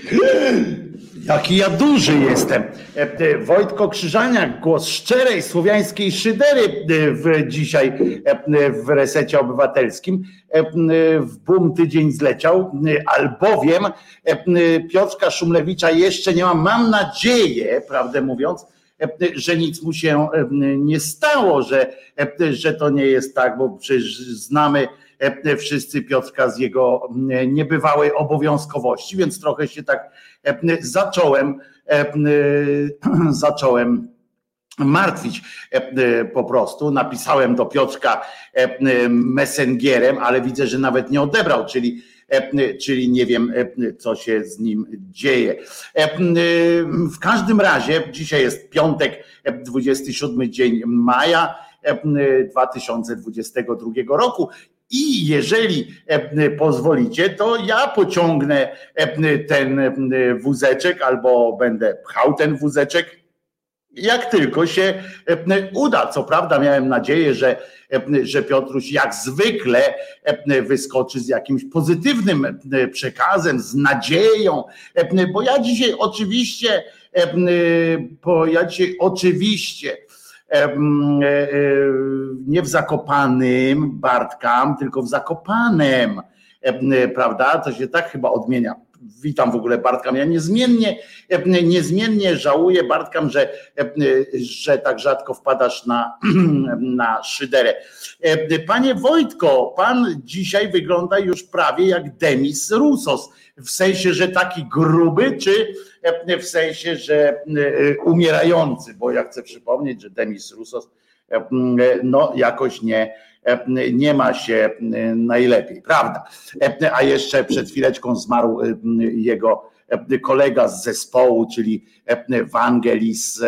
Jaki ja duży jestem. Wojtko Krzyżaniak, głos szczerej słowiańskiej szydery w, dzisiaj w resecie obywatelskim. W boom tydzień zleciał, albowiem Piotrka Szumlewicza jeszcze nie mam. Mam nadzieję, prawdę mówiąc, że nic mu się nie stało, że, że to nie jest tak, bo przecież znamy wszyscy Piotrka z jego niebywałej obowiązkowości, więc trochę się tak zacząłem, zacząłem martwić po prostu. Napisałem do Piotrka messengerem, ale widzę, że nawet nie odebrał, czyli czyli nie wiem, co się z nim dzieje. W każdym razie, dzisiaj jest piątek, 27 dzień maja 2022 roku. I jeżeli pozwolicie, to ja pociągnę ten wózeczek albo będę pchał ten wózeczek jak tylko się uda. Co prawda miałem nadzieję, że, że Piotruś jak zwykle wyskoczy z jakimś pozytywnym przekazem, z nadzieją, bo ja dzisiaj oczywiście, bo ja dzisiaj oczywiście nie w Zakopanym Bartkam, tylko w Zakopanem, prawda? To się tak chyba odmienia witam w ogóle Bartkam. Ja niezmiennie, niezmiennie żałuję Bartkam, że, że tak rzadko wpadasz na, na szyderę. Panie Wojtko, pan dzisiaj wygląda już prawie jak Demis Rusos. W sensie, że taki gruby, czy w sensie, że umierający, bo ja chcę przypomnieć, że Demis Rusos no jakoś nie, nie ma się najlepiej, prawda? A jeszcze przed chwileczką zmarł jego kolega z zespołu, czyli Wangelis,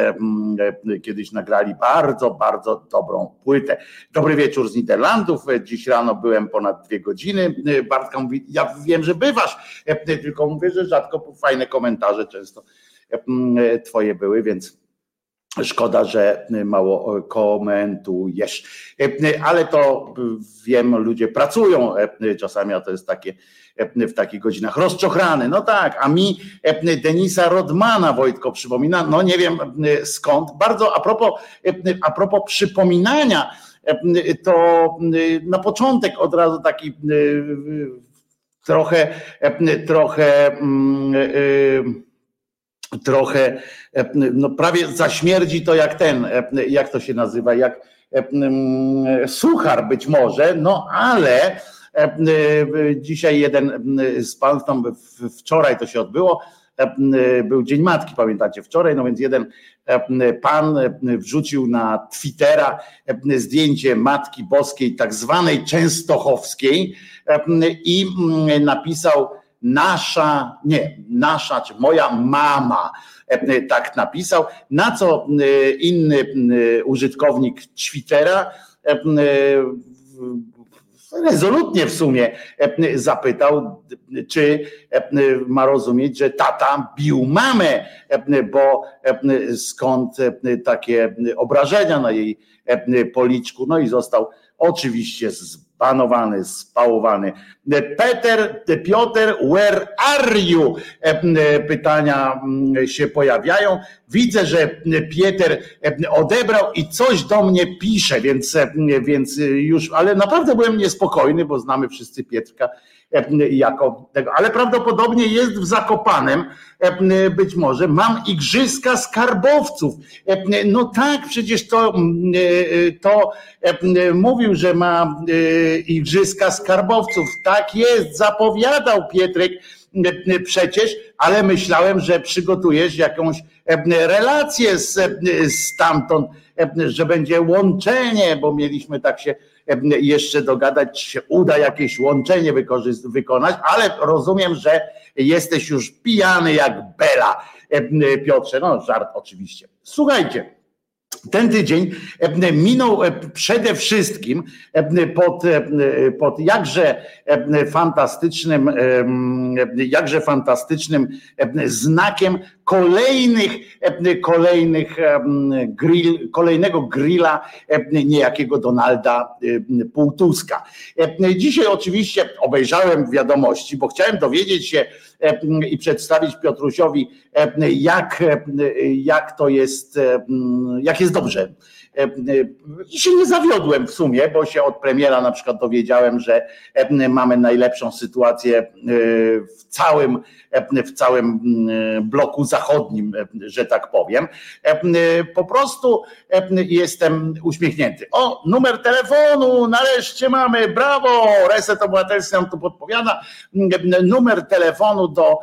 kiedyś nagrali bardzo, bardzo dobrą płytę. Dobry wieczór z Niderlandów. Dziś rano byłem ponad dwie godziny. Bartka mówi, ja wiem, że bywasz, tylko mówię, że rzadko fajne komentarze często twoje były, więc Szkoda, że mało komentujesz, ale to wiem, ludzie pracują czasami, a to jest takie w takich godzinach rozczochrany. No tak, a mi Denisa Rodmana Wojtko przypomina, no nie wiem skąd. Bardzo a propos, a propos przypominania, to na początek od razu taki trochę, trochę trochę, no prawie zaśmierdzi to jak ten, jak to się nazywa, jak suchar być może, no ale dzisiaj jeden z panów, tam wczoraj to się odbyło, był Dzień Matki, pamiętacie, wczoraj, no więc jeden pan wrzucił na Twittera zdjęcie Matki Boskiej, tak zwanej Częstochowskiej i napisał, nasza, nie, nasza, czy moja mama e, tak napisał, na co e, inny e, użytkownik Twittera rezolutnie w sumie zapytał, czy ma rozumieć, że tata bił mamę, bo skąd takie obrażenia na jej policzku, no i został oczywiście z panowany, spałowany. Peter, Piotr, where are you? E, e, pytania się pojawiają. Widzę, że Pieter e, odebrał i coś do mnie pisze, więc, więc już, ale naprawdę byłem niespokojny, bo znamy wszyscy Pietrka jako tego, ale prawdopodobnie jest w Zakopanem, być może, mam igrzyska skarbowców. No tak, przecież to, to mówił, że ma igrzyska skarbowców. Tak jest, zapowiadał Pietrek przecież, ale myślałem, że przygotujesz jakąś relację z, stamtąd, że będzie łączenie, bo mieliśmy tak się jeszcze dogadać, czy się uda jakieś łączenie wykonać, ale rozumiem, że jesteś już pijany jak Bela, Piotrze. No, żart oczywiście. Słuchajcie. Ten tydzień minął przede wszystkim pod, pod jakże fantastycznym, jakże fantastycznym znakiem kolejnych, kolejnych grill, kolejnego grilla niejakiego Donalda Półtuska. Dzisiaj oczywiście obejrzałem wiadomości, bo chciałem dowiedzieć się i przedstawić Piotrusiowi, jak, jak to jest, jak jest dobrze. E, e, I się nie zawiodłem w sumie, bo się od premiera na przykład dowiedziałem, że e, mamy najlepszą sytuację w całym, w całym bloku zachodnim, że tak powiem. Po prostu jestem uśmiechnięty. O, numer telefonu, nareszcie mamy, brawo! Reset Obywatelski nam tu podpowiada. Numer telefonu do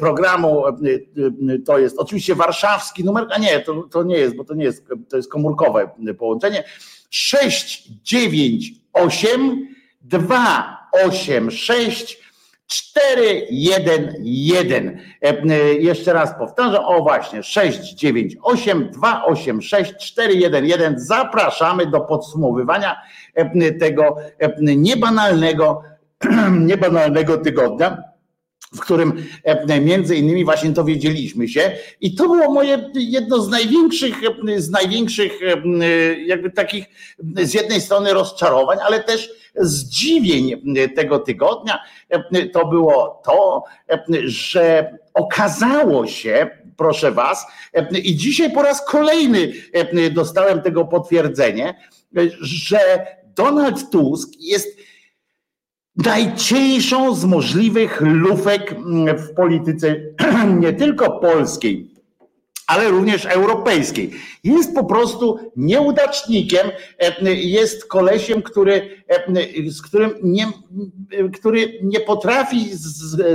programu to jest oczywiście warszawski numer, a nie, to, to nie jest, bo to nie jest, to jest komórkowy połączenie 698 286 411. Jeszcze raz powtarzam, o właśnie 698 286 411. Zapraszamy do podsumowywania e, tego e, niebanalnego, niebanalnego tygodnia w którym e, między innymi właśnie dowiedzieliśmy się i to było moje jedno z największych, e, z największych e, jakby takich z jednej strony rozczarowań, ale też zdziwień tego tygodnia. To było to, że okazało się, proszę was, i dzisiaj po raz kolejny dostałem tego potwierdzenie, że Donald Tusk jest najcieńszą z możliwych lufek w polityce nie tylko polskiej, ale również europejskiej. Jest po prostu nieudacznikiem, e, jest kolesiem, który, e, z którym nie, który nie potrafi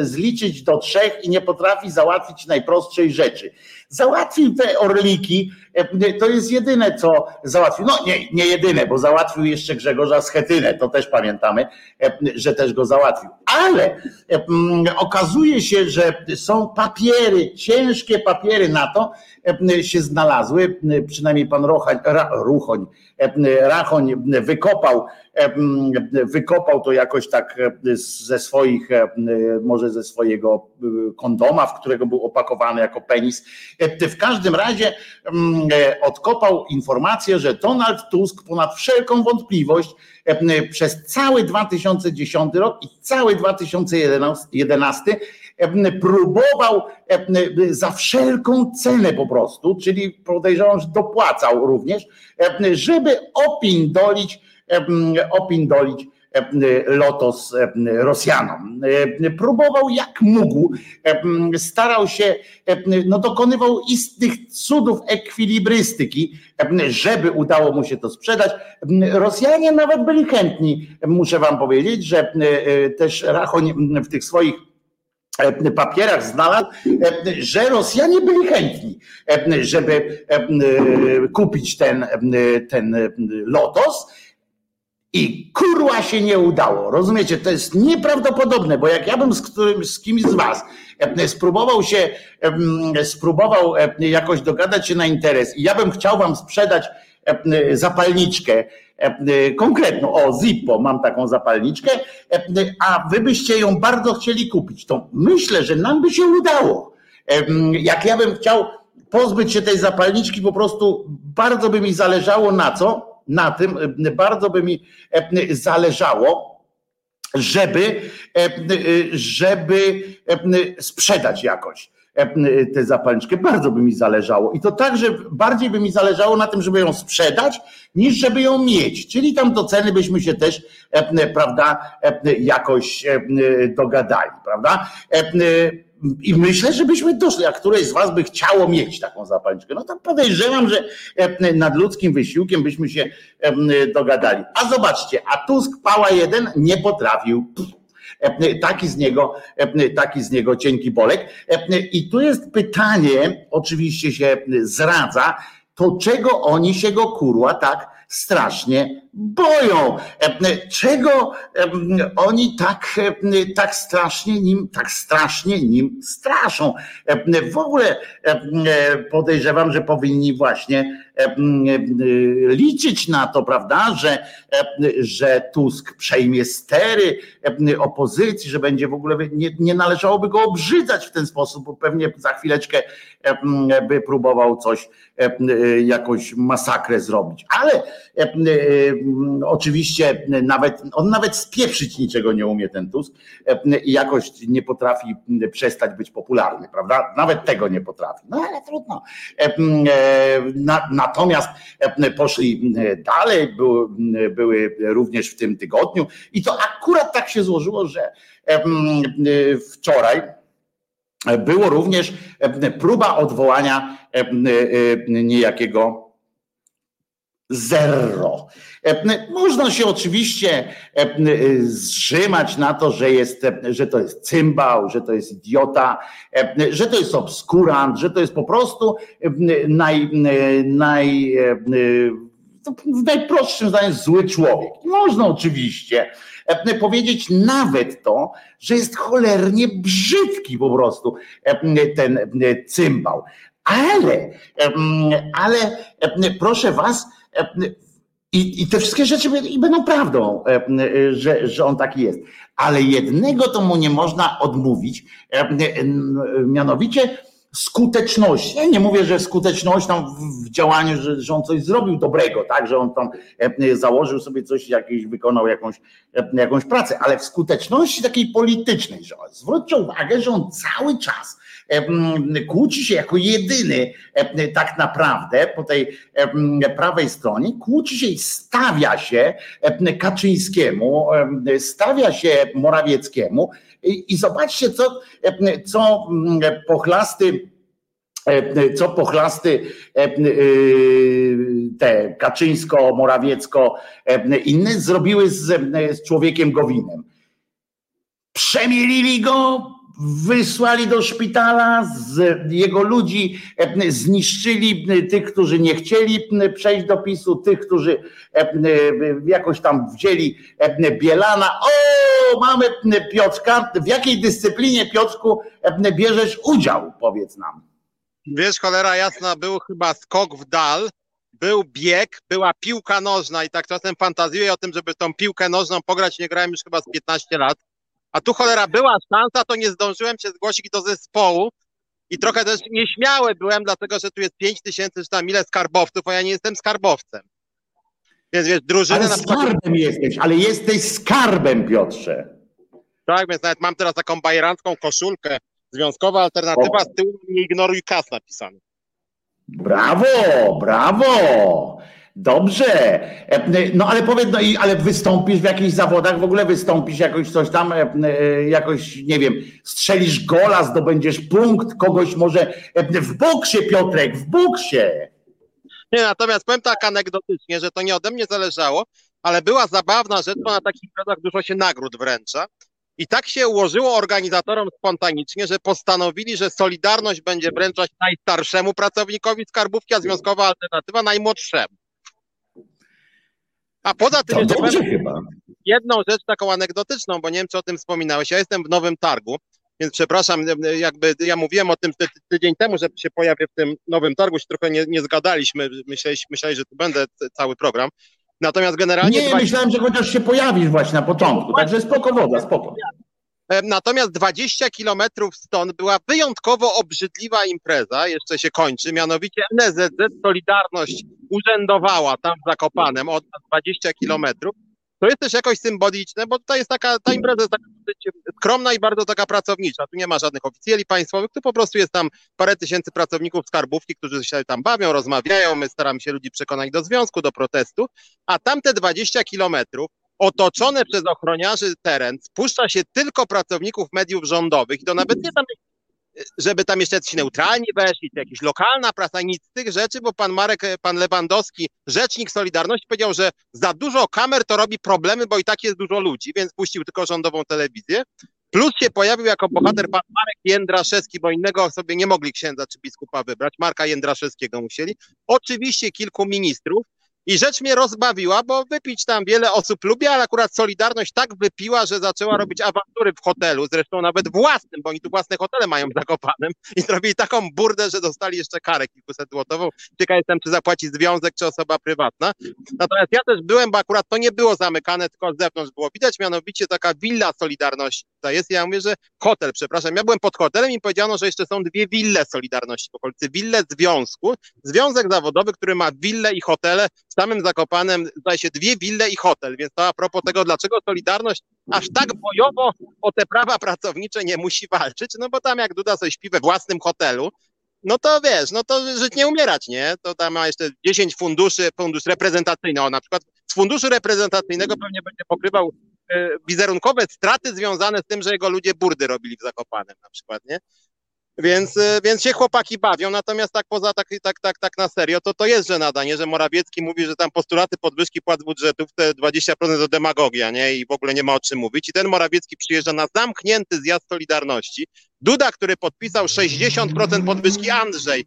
zliczyć do trzech i nie potrafi załatwić najprostszej rzeczy. Załatwił te orliki, e, to jest jedyne, co załatwił. No nie, nie jedyne, bo załatwił jeszcze Grzegorza Schetynę, to też pamiętamy, że też go załatwił. Ale okazuje się, że są papiery, ciężkie papiery na to, się znalazły, przynajmniej pan Rochań, Ruchoń, Rachoń wykopał, wykopał to jakoś tak ze swoich, może ze swojego kondoma, w którego był opakowany jako penis. W każdym razie odkopał informację, że Donald Tusk ponad wszelką wątpliwość przez cały 2010 rok i cały 2011 próbował za wszelką cenę po prostu, czyli podejrzewam, że dopłacał również, żeby opindolić, opindolić lotos Rosjanom. Próbował jak mógł, starał się, no dokonywał istnych cudów ekwilibrystyki, żeby udało mu się to sprzedać. Rosjanie nawet byli chętni, muszę wam powiedzieć, że też Rachoń w tych swoich E, papierach znalazł, e, że Rosjanie byli chętni, e, żeby kupić ten, ten lotos. I kurła się nie udało. Rozumiecie? To jest nieprawdopodobne, bo jak ja bym z z kimś z was spróbował się, spróbował jakoś dogadać się na interes i ja bym chciał wam sprzedać zapalniczkę E, konkretną, o Zippo, mam taką zapalniczkę, e, a wy byście ją bardzo chcieli kupić, to myślę, że nam by się udało. E, jak ja bym chciał pozbyć się tej zapalniczki, po prostu bardzo by mi zależało na co? Na tym, bardzo by mi zależało, żeby, żeby sprzedać jakoś. E, tę zapalniczkę. Bardzo by mi zależało. I to także bardziej by mi zależało na tym, żeby ją sprzedać, niż żeby ją mieć. Czyli tam do ceny byśmy się też, prawda, jakoś dogadali, prawda? I myślę, żebyśmy doszli, a któreś z Was by chciało mieć taką zapalniczkę. No to podejrzewam, że nad ludzkim wysiłkiem byśmy się dogadali. A zobaczcie, a Tusk Pała jeden nie potrafił. Taki z niego, taki z niego cienki bolek. I tu jest pytanie, oczywiście się zradza, to czego oni się go kurła tak strasznie boją. Czego oni tak, tak strasznie nim, tak strasznie nim straszą? W ogóle podejrzewam, że powinni właśnie liczyć na to, prawda, że, że Tusk przejmie stery opozycji, że będzie w ogóle, nie, nie należałoby go obrzydzać w ten sposób, bo pewnie za chwileczkę by próbował coś, jakąś masakrę zrobić. Ale oczywiście nawet, on nawet spieprzyć niczego nie umie ten Tusk i jakoś nie potrafi przestać być popularny, prawda? Nawet tego nie potrafi. No ale trudno. Na, natomiast poszli dalej, były również w tym tygodniu i to akurat tak się złożyło, że wczoraj było również próba odwołania niejakiego zero. Można się oczywiście zrzymać na to, że, jest, że to jest cymbał, że to jest idiota, że to jest obskurant, że to jest po prostu naj, naj, w najprostszym zdaniu zły człowiek. Można oczywiście powiedzieć nawet to, że jest cholernie brzydki po prostu ten cymbał. Ale, ale proszę was, i, I te wszystkie rzeczy i będą prawdą, że, że on taki jest. Ale jednego to mu nie można odmówić, mianowicie skuteczności. Ja nie mówię, że skuteczność tam w działaniu, że, że on coś zrobił dobrego, tak, że on tam założył sobie coś, jakiś, wykonał jakąś, jakąś pracę, ale w skuteczności takiej politycznej, że zwróćcie uwagę, że on cały czas kłóci się jako jedyny tak naprawdę po tej prawej stronie, kłóci się i stawia się Kaczyńskiemu, stawia się Morawieckiemu i, zobaczcie, co, co pochlasty co pochlasty te Kaczyńsko, Morawiecko, inne zrobiły z, z człowiekiem Gowinem. Przemielili go, wysłali do szpitala, z jego ludzi e, zniszczyli e, tych, którzy nie chcieli e, przejść do PiSu, tych, którzy jakoś tam wzięli Bielana. O, mamy Piotrka. W jakiej dyscyplinie, Piotrku, bierzesz udział? Powiedz nam. Wiesz, cholera jasna, był chyba skok w dal, był bieg, była piłka nożna i tak czasem fantazjuję o tym, żeby tą piłkę nożną pograć. Nie grałem już chyba z 15 lat a tu cholera była szansa, to nie zdążyłem się zgłosić do zespołu i trochę też nieśmiały byłem, dlatego że tu jest 5 tysięcy czy tam ile skarbowców, a ja nie jestem skarbowcem. Więc wiesz, drużyna... Ale skarbem przykład... jesteś, ale jesteś skarbem, Piotrze. Tak, więc nawet mam teraz taką bajerancką koszulkę. Związkowa alternatywa, o. z tyłu nie ignoruj kas napisany. Brawo, brawo! Dobrze, no ale powiedz, no i ale wystąpisz w jakichś zawodach, w ogóle wystąpisz jakoś coś tam, e, jakoś, nie wiem, strzelisz gola, zdobędziesz punkt, kogoś może w boksie, Piotrek, w boksie. Nie, natomiast powiem tak anegdotycznie, że to nie ode mnie zależało, ale była zabawna rzecz, bo na takich imprezach dużo się nagród wręcza. I tak się ułożyło organizatorom spontanicznie, że postanowili, że Solidarność będzie wręczać najstarszemu pracownikowi skarbówki, a Związkowa Alternatywa najmłodszemu. A poza tym jeszcze chyba. jedną rzecz taką anegdotyczną, bo nie wiem, czy o tym wspominałeś. Ja jestem w Nowym Targu, więc przepraszam, jakby ja mówiłem o tym tydzień temu, że się pojawię w tym Nowym Targu, się trochę nie, nie zgadaliśmy, myśleliśmy, myśleli, że tu będę cały program. Natomiast generalnie... Nie, 20... myślałem, że chociaż się pojawisz właśnie na początku, także spoko woda, spoko. E, natomiast 20 kilometrów stąd była wyjątkowo obrzydliwa impreza, jeszcze się kończy, mianowicie NZZ Solidarność urzędowała tam w Zakopanem od 20 kilometrów. To jest też jakoś symboliczne, bo tutaj jest taka, ta impreza jest taka skromna i bardzo taka pracownicza. Tu nie ma żadnych oficjeli państwowych, tu po prostu jest tam parę tysięcy pracowników skarbówki, którzy się tam bawią, rozmawiają, my staramy się ludzi przekonać do związku, do protestu, a tamte 20 kilometrów otoczony przez ochroniarzy teren spuszcza się tylko pracowników mediów rządowych i to nawet nie tam, żeby tam jeszcze ci neutralni weszli, czy jakaś lokalna prasa, nic z tych rzeczy, bo pan Marek, pan Lewandowski, rzecznik Solidarności powiedział, że za dużo kamer to robi problemy, bo i tak jest dużo ludzi, więc puścił tylko rządową telewizję. Plus się pojawił jako bohater pan Marek Jędraszewski, bo innego sobie nie mogli księdza czy biskupa wybrać. Marka Jędraszewskiego musieli. Oczywiście kilku ministrów, I rzecz mnie rozbawiła, bo wypić tam wiele osób lubi, ale akurat Solidarność tak wypiła, że zaczęła robić awantury w hotelu, zresztą nawet własnym, bo oni tu własne hotele mają w i zrobili taką burdę, że dostali jeszcze karę kilkuset złotową. Ciekaw jestem, czy zapłaci związek, czy osoba prywatna. Natomiast ja też byłem, bo akurat to nie było zamykane, tylko z zewnątrz było widać, mianowicie taka willa Solidarności to jest. Ja mówię, że hotel, przepraszam, ja byłem pod hotelem i powiedziano, że jeszcze są dwie wille Solidarności w okolicy, wille związku. Związek zawodowy, który ma wille i hotele w samym Zakopanem, zdaje się, dwie wille i hotel, więc to a propos tego, dlaczego Solidarność aż tak bojowo o te prawa pracownicze nie musi walczyć, no bo tam jak Duda sobie śpi we własnym hotelu, no to wiesz, no to żyć nie umierać, nie? To tam ma jeszcze 10 funduszy, fundusz reprezentacyjny, o na przykład z funduszu reprezentacyjnego pewnie będzie pokrywał e, wizerunkowe straty związane z tym, że jego ludzie burdy robili w Zakopanem na przykład, nie? Więc, e, więc się chłopaki bawią, natomiast tak poza tak, tak, tak, tak na serio, to to jest żenada, nie? Że Morawiecki mówi, że tam postulaty podwyżki płac budżetów te 20% to demagogia, nie? I w ogóle nie ma o czym mówić. I ten Morawiecki przyjeżdża na zamknięty zjazd Solidarności. Duda, który podpisał 60% podwyżki, Andrzej,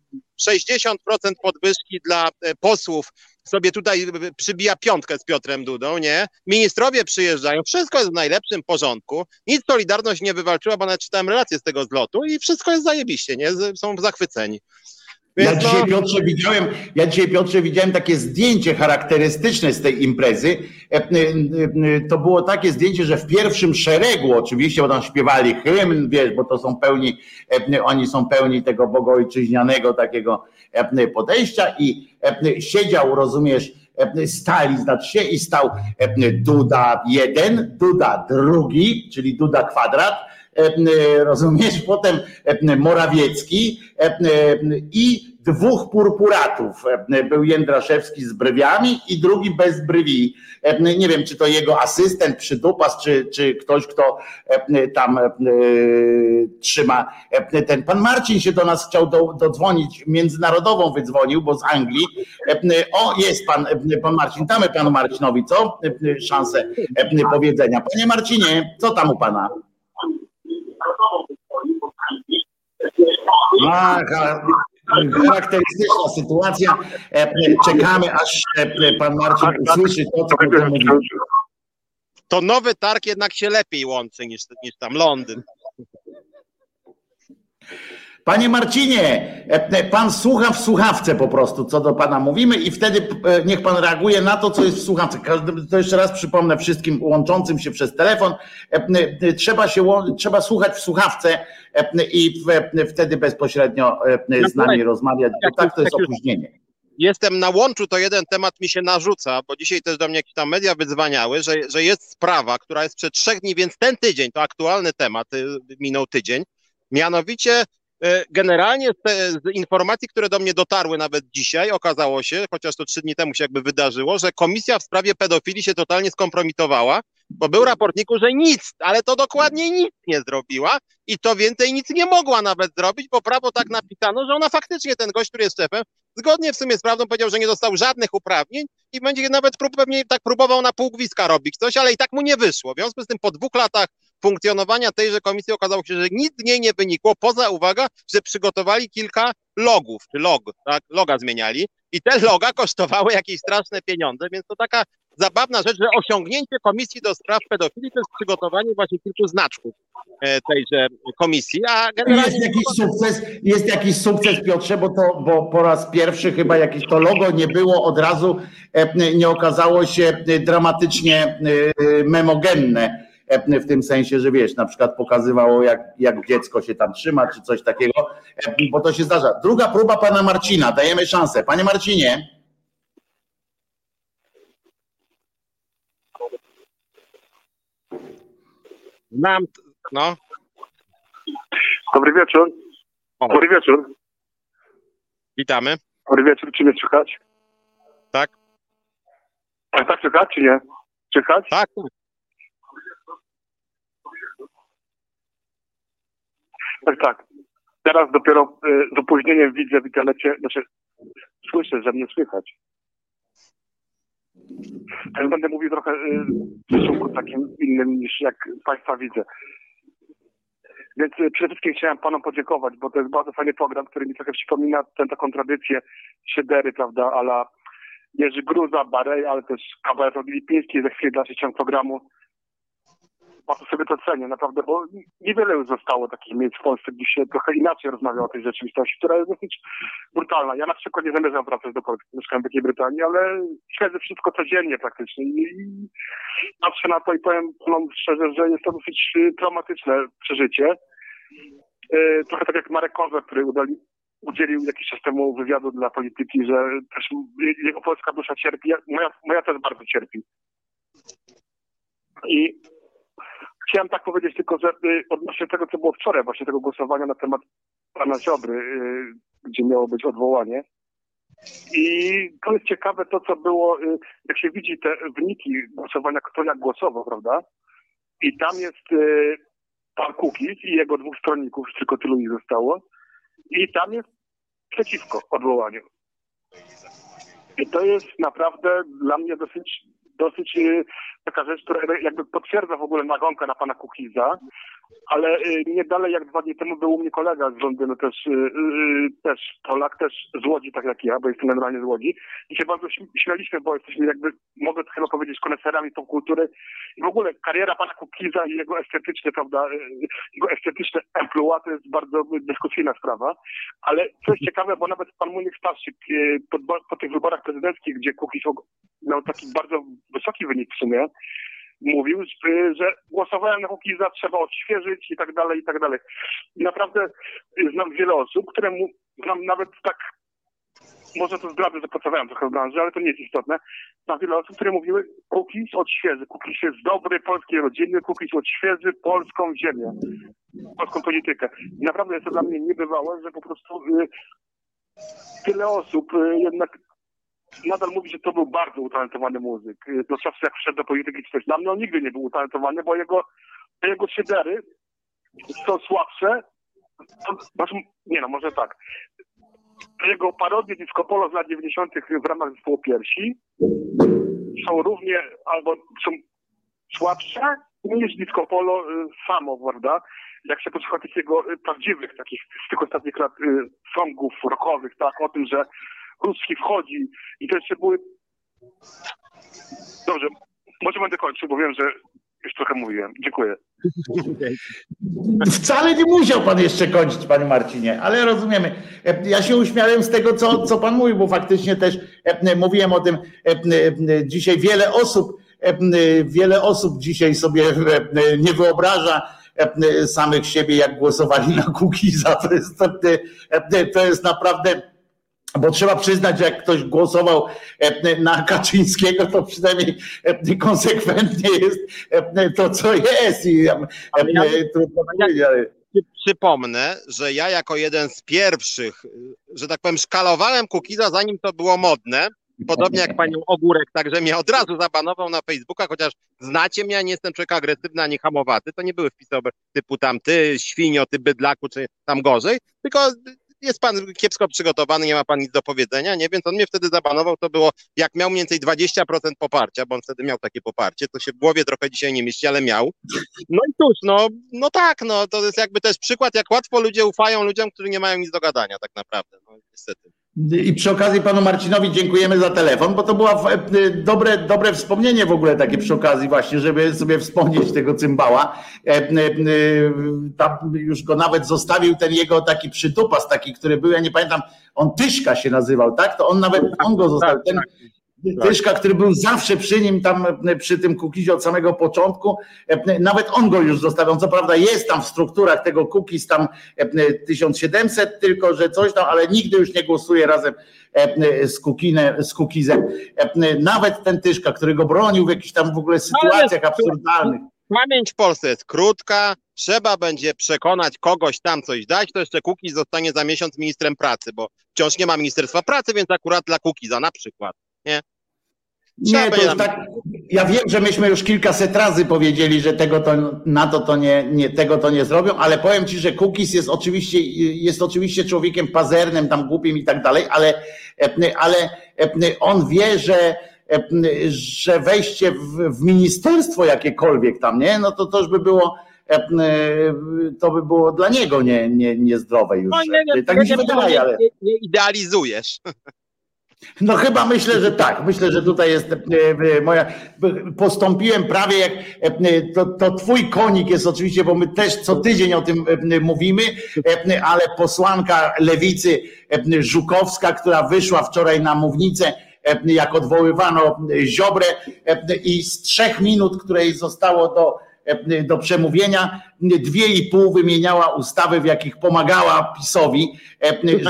60% podwyżki dla e, posłów, sobie tutaj przybija piątkę z Piotrem Dudą, nie? Ministrowie przyjeżdżają, wszystko jest w najlepszym porządku, nic Solidarność nie wywalczyła, bo nawet czytałem relacje z tego zlotu i wszystko jest zajebiście, nie? Są zachwyceni. Więc ja dzisiaj, no... Piotrze, widziałem, ja dzisiaj, Piotrze, widziałem takie zdjęcie charakterystyczne z tej imprezy. E, e, e, to było takie zdjęcie, że w pierwszym szeregu, oczywiście, bo tam śpiewali hymn, wiesz, bo to są pełni, oni są pełni tego bogojczyźnianego takiego podejścia i siedział, rozumiesz, stali, znaczy się, i stał Duda jeden, Duda drugi, czyli Duda kwadrat, rozumiesz, potem Morawiecki i dwóch purpuratów. Był Jędraszewski z brwiami i drugi bez brwi. Nie wiem, czy to jego asystent, przydupas, czy, czy ktoś, kto tam trzyma. Ten pan Marcin się do nas chciał do, dodzwonić, międzynarodową wydzwonił, bo z Anglii. O, jest pan, pan Marcin, damy panu Marcinowi, co? Szansę powiedzenia. Panie Marcinie, co tam u pana? Charakterystyczna sytuacja. E, czekamy, aż e, pan Marcin usłyszy to, co potem mówi. To nowy targ jednak się lepiej łączy niż, niż tam Londyn. Panie Marcinie, e, e, pan słucha w słuchawce po prostu, co do pana mówimy i wtedy e, niech pan reaguje na to, co jest w słuchawce. To jeszcze raz przypomnę wszystkim łączącym się przez telefon, trzeba się trzeba słuchać w słuchawce i wtedy bezpośrednio z nami rozmawiać, bo tak to jest opóźnienie. Jestem na łączu, to jeden temat mi się narzuca, bo dzisiaj też do mnie jakieś tam media wydzwaniały, że, że jest sprawa, która jest przed trzech dni, więc ten tydzień, to aktualny temat, y, minął tydzień, mianowicie generalnie z, z, informacji, które do mnie dotarły nawet dzisiaj, okazało się, chociaż to trzy dni temu się jakby wydarzyło, że komisja w sprawie pedofilii się totalnie skompromitowała, bo był raportniku, że nic, ale to dokładnie nic nie zrobiła i to więcej nic nie mogła nawet zrobić, bo prawo tak napisano, że ona faktycznie, ten gość, który jest szefem, zgodnie w sumie z prawdą powiedział, że nie dostał żadnych uprawnień i będzie nawet prób, pewnie tak próbował na półgwiska robić coś, ale i tak mu nie wyszło. W związku z tym po dwóch latach funkcjonowania tejże komisji okazało się, że nic z niej nie wynikło, poza uwaga, że przygotowali kilka logów, czy log, tak, loga zmieniali i te loga kosztowały jakieś straszne pieniądze, więc to taka zabawna rzecz, że osiągnięcie komisji do spraw pedofilii to jest przygotowanie właśnie kilku znaczków e, tejże komisji, a generalnie... Jest jakiś sukces, jest jakiś sukces Piotrze, bo to, bo po raz pierwszy chyba jakieś to logo nie było od razu, e, nie okazało się dramatycznie e, memogenne w tym sensie, że wiesz, na przykład pokazywało, jak, jak dziecko się tam trzyma, czy coś takiego, bo to się zdarza. Druga próba pana Marcina, dajemy szansę. Panie Marcinie. Mam, no. Dobry wieczór. Dobry wieczór. Witamy. Dobry wieczór, czy mnie słychać? Tak. A tak słychać, czy nie? Słychać? Tak. Tak, tak. Teraz dopiero y, z opóźnieniem widzę w internecie, znaczy słyszę, że mnie słychać. Teraz będę mówił trochę y, w stosunku takim innym niż jak Państwa widzę. Więc y, przede wszystkim chciałem Panom podziękować, bo to jest bardzo fajny program, który mi trochę przypomina tę taką tradycję siedery, prawda, ala Jerzy Gruza, Barej, ale też kabaret Lipiński, za chwilę dalszy ciąg programu bardzo sobie to cenię, naprawdę, bo niewiele już zostało takich miejsc w Polsce, gdzie się trochę inaczej rozmawia o tej rzeczywistości, która jest dosyć brutalna. Ja na przykład nie zamierzam wracać do Polski, mieszkam w Wielkiej Brytanii, ale śledzę wszystko codziennie praktycznie i patrzę na to i powiem no, szczerze, że jest to dosyć y, traumatyczne przeżycie. Y, trochę tak jak Marek Kozer, który udali, udzielił jakiś czas temu wywiadu dla polityki, że też jego polska dusza cierpi, moja, moja też bardzo cierpi. I Chciałem tak powiedzieć tylko, że y, odnośnie tego, co było wczoraj, właśnie tego głosowania na temat pana Ziobry, y, gdzie miało być odwołanie. I to jest ciekawe to, co było, y, jak się widzi te wyniki głosowania, kto jak głosował, prawda? I tam jest pan Kukiz i jego dwóch stronników, tylko tylu ich zostało. I tam jest przeciwko odwołaniu. I to jest naprawdę dla mnie dosyć dosyć y, taka rzecz, która jakby potwierdza w ogóle nagonkę na pana Kukiza, ale y, nie dalej jak dwa dni temu był u mnie kolega z Londynu, też, y, też Polak, też z Łodzi, tak jak ja, bo jestem generalnie z Łodzi. I się bardzo śmialiśmy, bo jesteśmy jakby, mogę chyba powiedzieć, koneserami tą kultury i w ogóle kariera pana Kukiza i jego estetyczne, prawda, jego estetyczne emploi to jest bardzo dyskusyjna sprawa, ale co jest ciekawe, bo nawet pan Muniek Starczyk po, po tych wyborach prezydenckich, gdzie Kukiz miał taki bardzo wysoki wynik w sumie, mówił, że głosowałem na Kukiza, trzeba odświeżyć i tak dalej, i tak dalej. Naprawdę znam wiele osób, które mu, znam nawet tak, może to zdradzę, że pracowałem trochę w branży, ale to nie jest istotne. Znam wiele osób, które mówiły, Kukiz odświeży, Kukiz jest dobry, polskiej rodziny, Kukiz odświeży polską ziemię, polską politykę. I naprawdę jest to dla mnie niebywałe, że po prostu y, tyle osób y, jednak nadal mówi, że to był bardzo utalentowany muzyk. Do czasu jak wszedł do polityki czy coś. Dla mnie on nigdy nie był utalentowany, bo jego, jego szydery są słabsze. To, nie no, może tak. Jego parodie disco polo z lat 90. w ramach zespołu piersi są równie, albo są słabsze niż disco polo y, samo, prawda? Jak się posłucha tych jego y, prawdziwych, takich z tych ostatnich lat y, songów rockowych, tak, o tym, że Ruski wchodzi i to jeszcze były... Dobrze, może będę kończył, bo wiem, że już trochę mówiłem. Dziękuję. Wcale nie musiał pan jeszcze kończyć, panie Marcinie, ale rozumiemy. Ja się uśmiałem z tego, co, co pan mówił, bo faktycznie też e, mówiłem o tym e, dzisiaj wiele osób, e, wiele osób dzisiaj sobie nie wyobraża samych siebie, jak głosowali na Kukiza. To jest, to jest naprawdę bo trzeba przyznać, że jak ktoś głosował e, na Kaczyńskiego, to przynajmniej e, konsekwentnie jest e, to, co jest. I trudno powiedzieć, ale przypomnę, że ja jako jeden z pierwszych, że tak powiem, szkalowałem Kukiza, zanim to było modne. Podobnie jak panią Ogórek, także mnie od razu zabanował na Facebooka, chociaż znacie mnie, nie jestem człowiek agresywny ani hamowaty, to nie były wpisy typu tam ty, świnio, ty bydlaku, czy tam gorzej, tylko jest pan kiepsko przygotowany, nie ma pan nic do powiedzenia, nie? Więc on mnie wtedy zabanował, to było, jak miał mniej więcej 20% poparcia, bo on wtedy miał takie poparcie, to się w głowie trochę dzisiaj nie mieści, ale miał. No i cóż, no, no tak, no to jest jakby też przykład, jak łatwo ludzie ufają ludziom, którzy nie mają nic do gadania tak naprawdę, no niestety. I przy okazji panu Marcinowi dziękujemy za telefon, bo to było e, dobre, dobre wspomnienie w ogóle takie przy okazji właśnie, żeby sobie wspomnieć tego cymbała. E, e, tam już go nawet zostawił ten jego taki przytupas taki, który był, ja nie pamiętam, on Tyszka się nazywał, tak? To on nawet, on go zostawił. Ten, Tyszka, który był zawsze przy nim tam przy tym Kukizie od samego początku, nawet on go już zostawiał. Co prawda jest tam w strukturach tego Kukiz tam 1700, tylko że coś tam, ale nigdy już nie głosuje razem z, Kukine, z Kukizem. Nawet ten Tyszka, który go bronił w jakichś tam w ogóle sytuacjach absurdalnych. Pamięć w Polsce jest krótka, trzeba będzie przekonać kogoś tam coś dać, to jeszcze Kukiz zostanie za miesiąc ministrem pracy, bo wciąż nie ma Ministerstwa Pracy, więc akurat dla Kukiza na przykład. Nie? Nie, to jest tak. Ja wiem, że myśmy już kilkaset razy powiedzieli, że tego to, na to, to nie, nie, tego to nie zrobią, ale powiem ci, że Kukis jest oczywiście, jest oczywiście człowiekiem pazernym, tam głupim i tak dalej, ale, ale on wie, że, że wejście w, w ministerstwo jakiekolwiek tam, nie? No to to już by było, to by było dla niego nie, nie, niezdrowe już. No, nie, nie, tak mi się wydaje, ale. Nie, nie idealizujesz. No chyba myślę, że tak. Myślę, że tutaj jest e, e, moja. Postąpiłem prawie jak. E, to, to twój konik jest oczywiście, bo my też co tydzień o tym mówimy, ale posłanka lewicy Żukowska, która wyszła wczoraj na mównicę, jak odwoływano Ziobrę i z trzech minut, której zostało do, do przemówienia, dwie i pół wymieniała ustawy, w jakich pomagała PiSowi,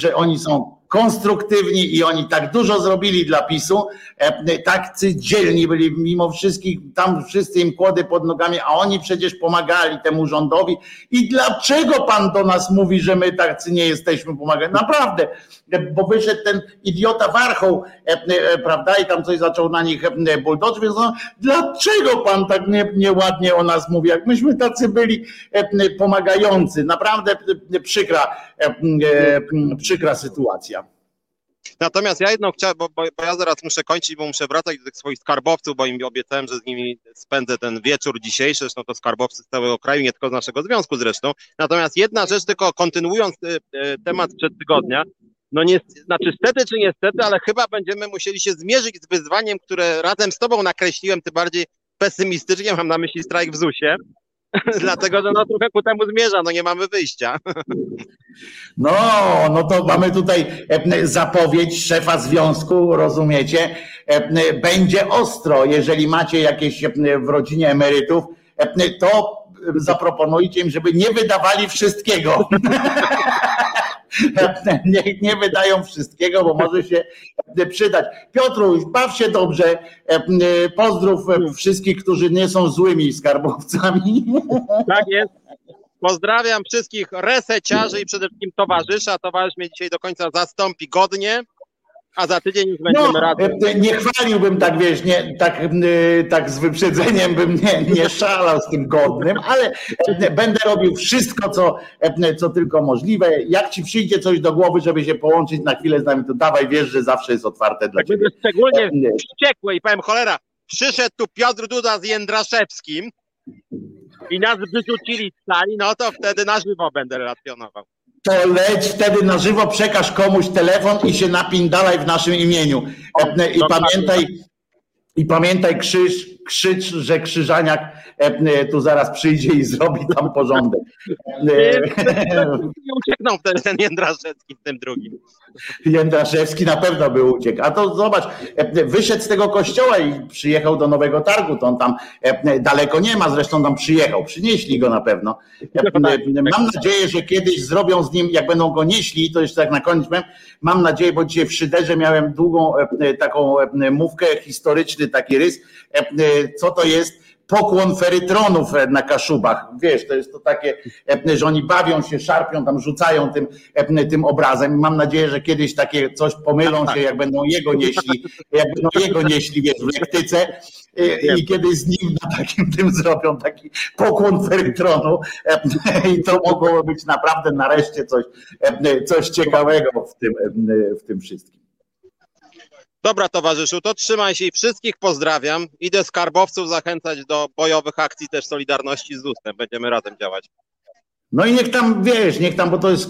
że oni są konstruktywni i oni tak dużo zrobili dla PiSu, e, tak dzielni byli mimo wszystkich, tam wszyscy im kłody pod nogami, a oni przecież pomagali temu rządowi. I dlaczego pan do nas mówi, że my tacy nie jesteśmy pomagać? Naprawdę, bo wyszedł ten idiota Warchoł, e, e, prawda, i tam coś zaczął na nich buldoż, więc no, dlaczego pan tak nie, nieładnie o nas mówi, jak myśmy tacy byli pomagający? Naprawdę przykra, przykra sytuacja. Natomiast ja jedno chciałem, bo, bo, ja zaraz muszę kończyć, bo muszę wracać do tych swoich skarbowców, bo im obiecałem, że z nimi spędzę ten wieczór dzisiejszy, zresztą to skarbowcy z całego kraju, nie tylko z naszego związku zresztą. Natomiast jedna rzecz, tylko kontynuując y, y, temat sprzed tygodnia, no nie, znaczy stety czy niestety, ale chyba będziemy musieli się zmierzyć z wyzwaniem, które razem z tobą nakreśliłem, ty bardziej pesymistycznie, mam na myśli strajk w ZUS-ie, Dlatego, że no trochę ku temu zmierza, no nie mamy wyjścia. No, no to mamy tutaj e, zapowiedź szefa związku, rozumiecie? E, będzie ostro, jeżeli macie jakieś e, w rodzinie emerytów, to zaproponujcie im, żeby nie wydawali wszystkiego. Nie wydają wszystkiego, bo może się przydać. Piotruś, baw się dobrze. Pozdrów wszystkich, którzy nie są złymi skarbowcami. Tak jest. Pozdrawiam wszystkich reseciarzy i przede wszystkim towarzyszy, a towarzysz mnie dzisiaj do końca zastąpi godnie a za tydzień już będziemy no, razem. E, nie chwaliłbym tak, wiesz, nie, tak, e, tak z wyprzedzeniem bym nie, nie szalał z tym godnym, ale e, będę robił wszystko, co, co tylko możliwe. Jak ci przyjdzie coś do głowy, żeby się połączyć na chwilę z nami, to dawaj, wiesz, że zawsze jest otwarte dla tak ciebie. Szczególnie wściekły i powiem, cholera, przyszedł tu Piotr Duda z Jędraszewskim i nas wyrzucili z sali, no to wtedy na żywo będę relacjonował to leć wtedy na żywo, przekaż komuś telefon i się napindalaj w naszym imieniu. I pamiętaj, i pamiętaj krzyż, krzycz, że Krzyżaniak e, tu zaraz przyjdzie i zrobi tam porządek. Nie uciekną wtedy ten Jędraszewski w tym drugim. Jędraszewski na pewno by uciekł. A to zobacz, e, wyszedł z tego kościoła i przyjechał do Nowego Targu, to on tam e, daleko nie ma, zresztą tam przyjechał, przynieśli go na pewno. Mam nadzieję, że kiedyś zrobią z nim, jak będą go nieśli, to jeszcze tak na koniec mam nadzieję, bo dzisiaj w Szyderze miałem długą taką mówkę, taki rys, co to jest pokłon ferytronów na Kaszubach. Wiesz, to jest to takie, że oni bawią się, szarpią, tam rzucają tym, tym obrazem. Mam nadzieję, że kiedyś takie coś pomylą się, jak będą jego nieśli, jak będą jego nieśli, wiesz, w lektyce i kiedy z nim na takim tym zrobią taki pokłon ferytronu i to mogło być naprawdę nareszcie coś, coś ciekawego w tym, w tym wszystkim. Dobra, towarzyszu, to trzymaj się i wszystkich pozdrawiam. Idę skarbowców zachęcać do bojowych akcji też Solidarności z ZUS-em. Będziemy razem działać. No i niech tam, wiesz, niech tam, bo to jest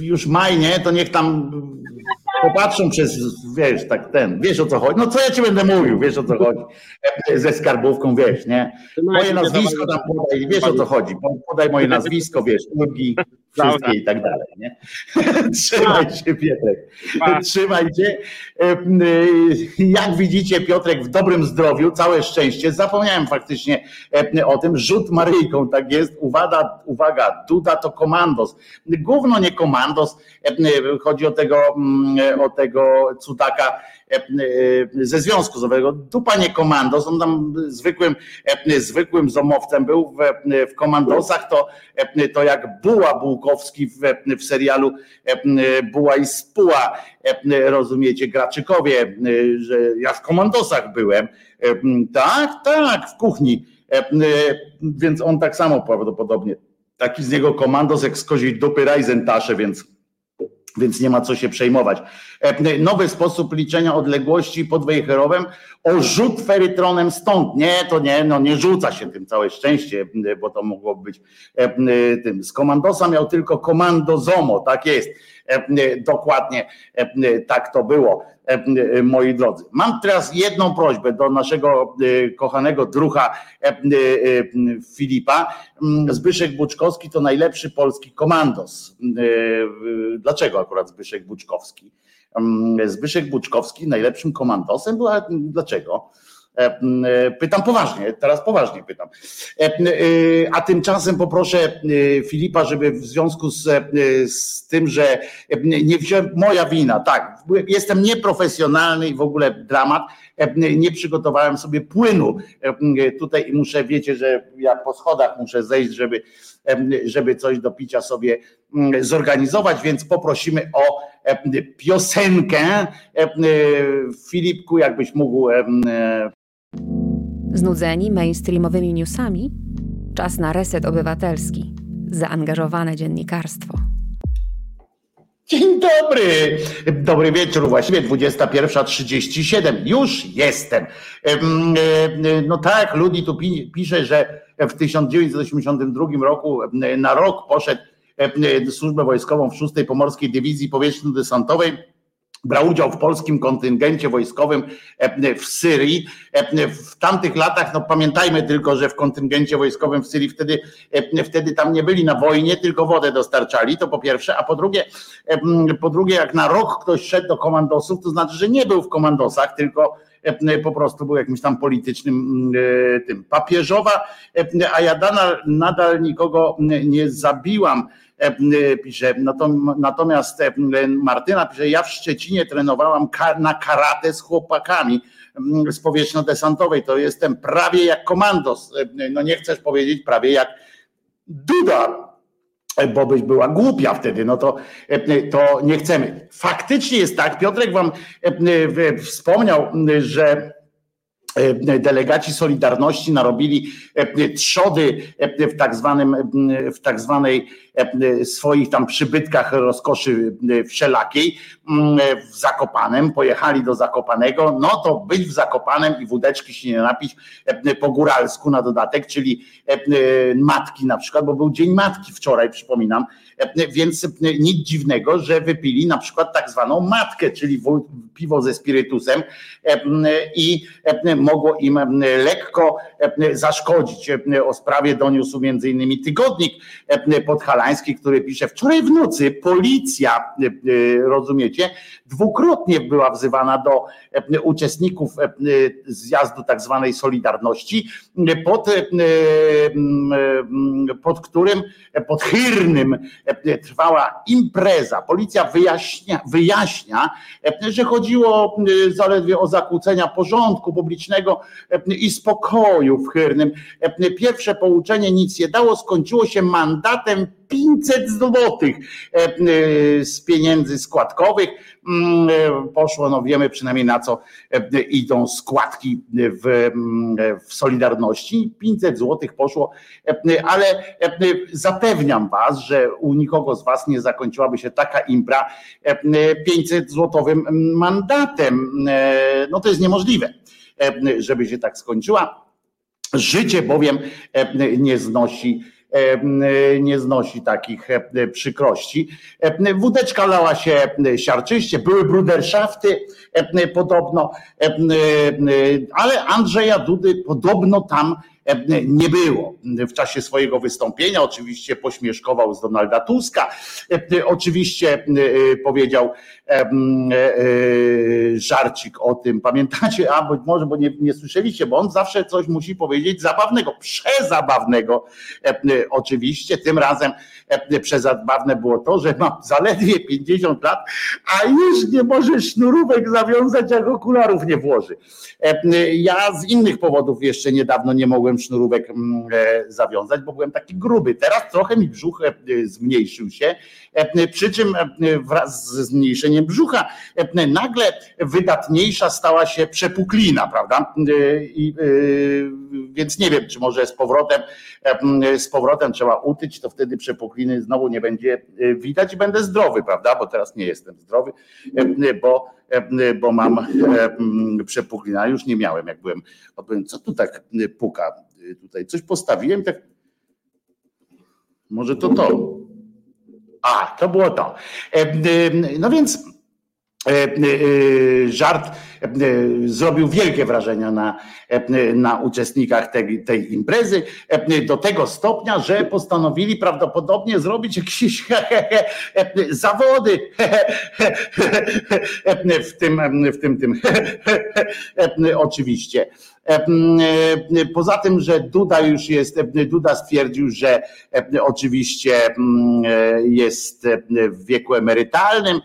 już maj, nie? To niech tam popatrzą przez, wiesz, tak ten, wiesz o co chodzi. No co ja ci będę mówił, wiesz o co chodzi. Ze skarbówką, wiesz, nie? Moje nazwisko tam podaj, wiesz o co chodzi. Podaj moje nazwisko, wiesz, ulgi, wszystkie i tak dalej, nie? Trzymaj się, Piotrek. Trzymaj się. Jak widzicie, Piotrek w dobrym zdrowiu, całe szczęście. Zapomniałem faktycznie o tym. Rzut Maryjką, tak jest. Uwaga, uwaga, Duda to komandos. Gówno nie komandos. Chodzi o tego, o tego cudaka ze Związku Zowego. Dupa nie komandos, on tam zwykłym, zwykłym zomowcem był w, w komandosach, to, to jak Buła Bułkowski w, w serialu Buła i Spuła, rozumiecie, Graczykowie, że ja w komandosach byłem. Tak, tak, w kuchni. Więc on tak samo prawdopodobnie. Taki z niego komandos jak z koziej dupy Reisentasze, więc więc nie ma co się przejmować. E, nowy sposób liczenia odległości pod Wejherowem o rzut ferytronem stąd. Nie, to nie, no nie rzuca się tym całe szczęście, bo to mogło być e, tym. Z komandosa miał tylko komando ZOMO, tak jest. E, dokładnie tak to było. Moi drodzy. Mam teraz jedną prośbę do naszego kochanego drucha Filipa. Zbyszek Buczkowski to najlepszy polski komandos. Dlaczego akurat Zbyszek Buczkowski? Zbyszek Buczkowski najlepszym komandosem był, dlaczego? E, e, pytam poważnie, teraz poważnie pytam. E, a tymczasem poproszę Filipa, żeby w związku z, z tym, że nie wziąłem, moja wina, tak, jestem nieprofesjonalny i w ogóle dramat, nie przygotowałem sobie płynu tutaj i muszę, wiecie, że ja po schodach muszę zejść, żeby, żeby coś do picia sobie zorganizować, więc poprosimy o piosenkę. Filipku, jakbyś mógł Znudzeni mainstreamowymi newsami? Czas na reset obywatelski. Zaangażowane dziennikarstwo. Dzień dobry, dobry wieczór, właściwie 21.37, już jestem. No tak, Ludi tu pisze, że w 1982 roku na rok poszedł służbę wojskową w 6 Pomorskiej Dywizji Powietrzno-Desantowej brał udział w polskim kontyngencie wojskowym e, w Syrii. E, w tamtych latach, no pamiętajmy tylko, że w kontyngencie wojskowym w Syrii wtedy, e, wtedy tam nie byli na wojnie, tylko wodę dostarczali, to po pierwsze, a po drugie, po drugie, jak na rok ktoś szedł do komandosów, to znaczy, że nie był w komandosach, tylko po prostu był jakimś tam politycznym tym. Papieżowa, a ja nadal, nadal nikogo nie zabiłam E, pisze, natomiast e, Martyna pisze, ja w Szczecinie trenowałam na karate z chłopakami z powietrzno-desantowej, to jestem prawie jak komandos, e, no nie chcesz powiedzieć prawie jak Duda, bo byś była głupia wtedy, no to, to nie chcemy. Faktycznie jest tak, Piotrek wam wspomniał, że delegaci Solidarności narobili trzody w tak zwanym, w tak zwanej E, swoich tam przybytkach rozkoszy e, wszelakiej mm, w Zakopanem, pojechali do Zakopanego, no to być w Zakopanem i wódeczki się nie napić e, po góralsku na dodatek, czyli matki na przykład, bo był Dzień Matki wczoraj, przypominam, więc nic dziwnego, że wypili na przykład tak zwaną matkę, czyli piwo ze spirytusem i mogło im lekko zaszkodzić. O sprawie doniósł między innymi tygodnik podhalański, który pisze, wczoraj w nocy policja, e, e, rozumiecie, dwukrotnie była wzywana do e, uczestników zjazdu tak zwanej Solidarności, pod, pod którym, pod Chyrnym trwała impreza. Policja wyjaśnia, wyjaśnia, że chodziło zaledwie o zakłócenia porządku publicznego i spokoju w Chyrnym. Pierwsze pouczenie nic nie dało, skończyło się mandatem 500 złotych e, e, z pieniędzy składkowych. Mm, e, poszło, no wiemy przynajmniej na co idą składki w, mm, w Solidarności. 500 złotych poszło, ale zapewniam Was, że u nikogo z Was nie zakończyłaby się taka impra 500 złotowym mandatem. No to jest niemożliwe, żeby się tak skończyła. Życie bowiem nie znosi nie znosi takich przykrości. Wódeczka lała się siarczyście, były bruderszafty podobno, ale Andrzeja Dudy podobno tam nie było. W czasie swojego wystąpienia oczywiście pośmieszkował z Donalda Tuska, oczywiście powiedział żarcik o tym, pamiętacie, a być może, bo nie, nie słyszeliście, bo on zawsze coś musi powiedzieć zabawnego, przezabawnego oczywiście, tym razem przezabawne było to, że ma zaledwie 50 lat, a już nie może sznurówek zawiązać, jak okularów nie włoży. Ja z innych powodów jeszcze niedawno nie mogłem sznurówek mm, e, zawiązać, bo byłem taki gruby. Teraz trochę mi brzuch e, zmniejszył się, e, przy czym wraz ze zmniejszeniem brzucha nagle wydatniejsza stała się przepuklina, prawda? I, więc nie wiem, czy może z powrotem, z powrotem trzeba utyć, to wtedy przepukliny znowu nie będzie widać i będę zdrowy, prawda? Bo teraz nie jestem zdrowy, bo bo mam przepuklina. Już nie miałem, jak byłem. Co tu tak puka? Tutaj coś postawiłem, tak. Może to to. A, to było to. No więc żart zrobił wielkie wrażenie na, na uczestnikach tej, tej imprezy, do tego stopnia, że postanowili prawdopodobnie zrobić jakieś zawody w tym, w tym, tym oczywiście. Poza tym, że Duda już jest, Duda stwierdził, że oczywiście jest w wieku emerytalnym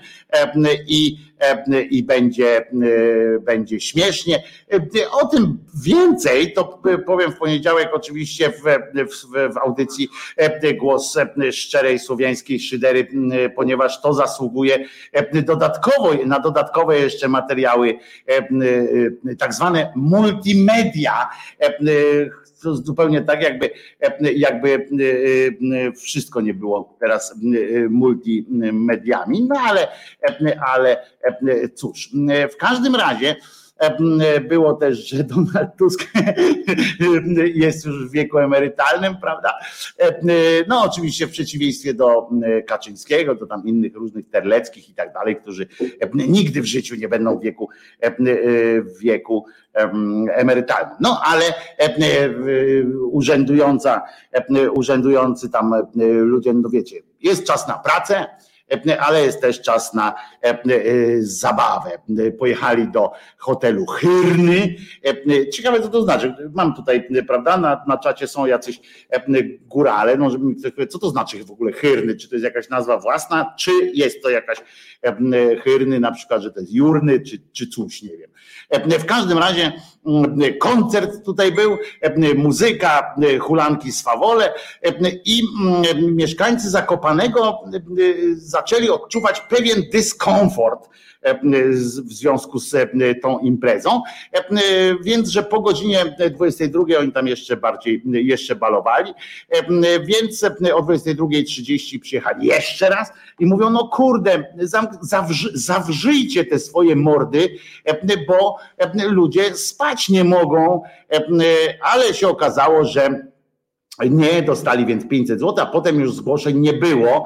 i, i będzie, będzie śmiesznie. O tym więcej to powiem w poniedziałek oczywiście w, w, w audycji Głos Szczerej Słowiańskiej Szydery, ponieważ to zasługuje dodatkowo, na dodatkowe jeszcze materiały tak zwane multimedia e, e, to zupełnie tak, jakby, e, jakby wszystko nie było teraz multimediami, no ale, ale cóż, w każdym razie było też, że Donald Tusk jest już w wieku emerytalnym, prawda? No oczywiście w przeciwieństwie do Kaczyńskiego, do tam innych różnych terleckich i tak dalej, którzy nigdy w życiu nie będą w wieku, w wieku emerytalnym. No ale urzędująca, urzędujący tam ludzie, no wiecie, jest czas na pracę, ale jest też czas na e, zabawę. Pojechali do hotelu Hyrny. Ciekawe, co to znaczy. Mam tutaj, prawda, na, na czacie są jacyś górale, no, żeby mi ktoś co to znaczy w ogóle Hyrny? Czy to jest jakaś nazwa własna, czy jest to jakaś Hyrny, na przykład, że to jest Jurny, czy, czy coś, nie wiem. W każdym razie koncert tutaj był, muzyka, hulanki swawole i mieszkańcy Zakopanego zaczęli odczuwać pewien dyskomfort w związku z tą imprezą, więc że po godzinie 22 oni tam jeszcze bardziej, jeszcze balowali, więc o 22.30 przyjechali jeszcze raz i mówią, no kurde, zawrzy, zawrzyjcie te swoje mordy, bo ludzie spać nie mogą, ale się okazało, że nie dostali więc 500 zł, a potem już zgłoszeń nie było,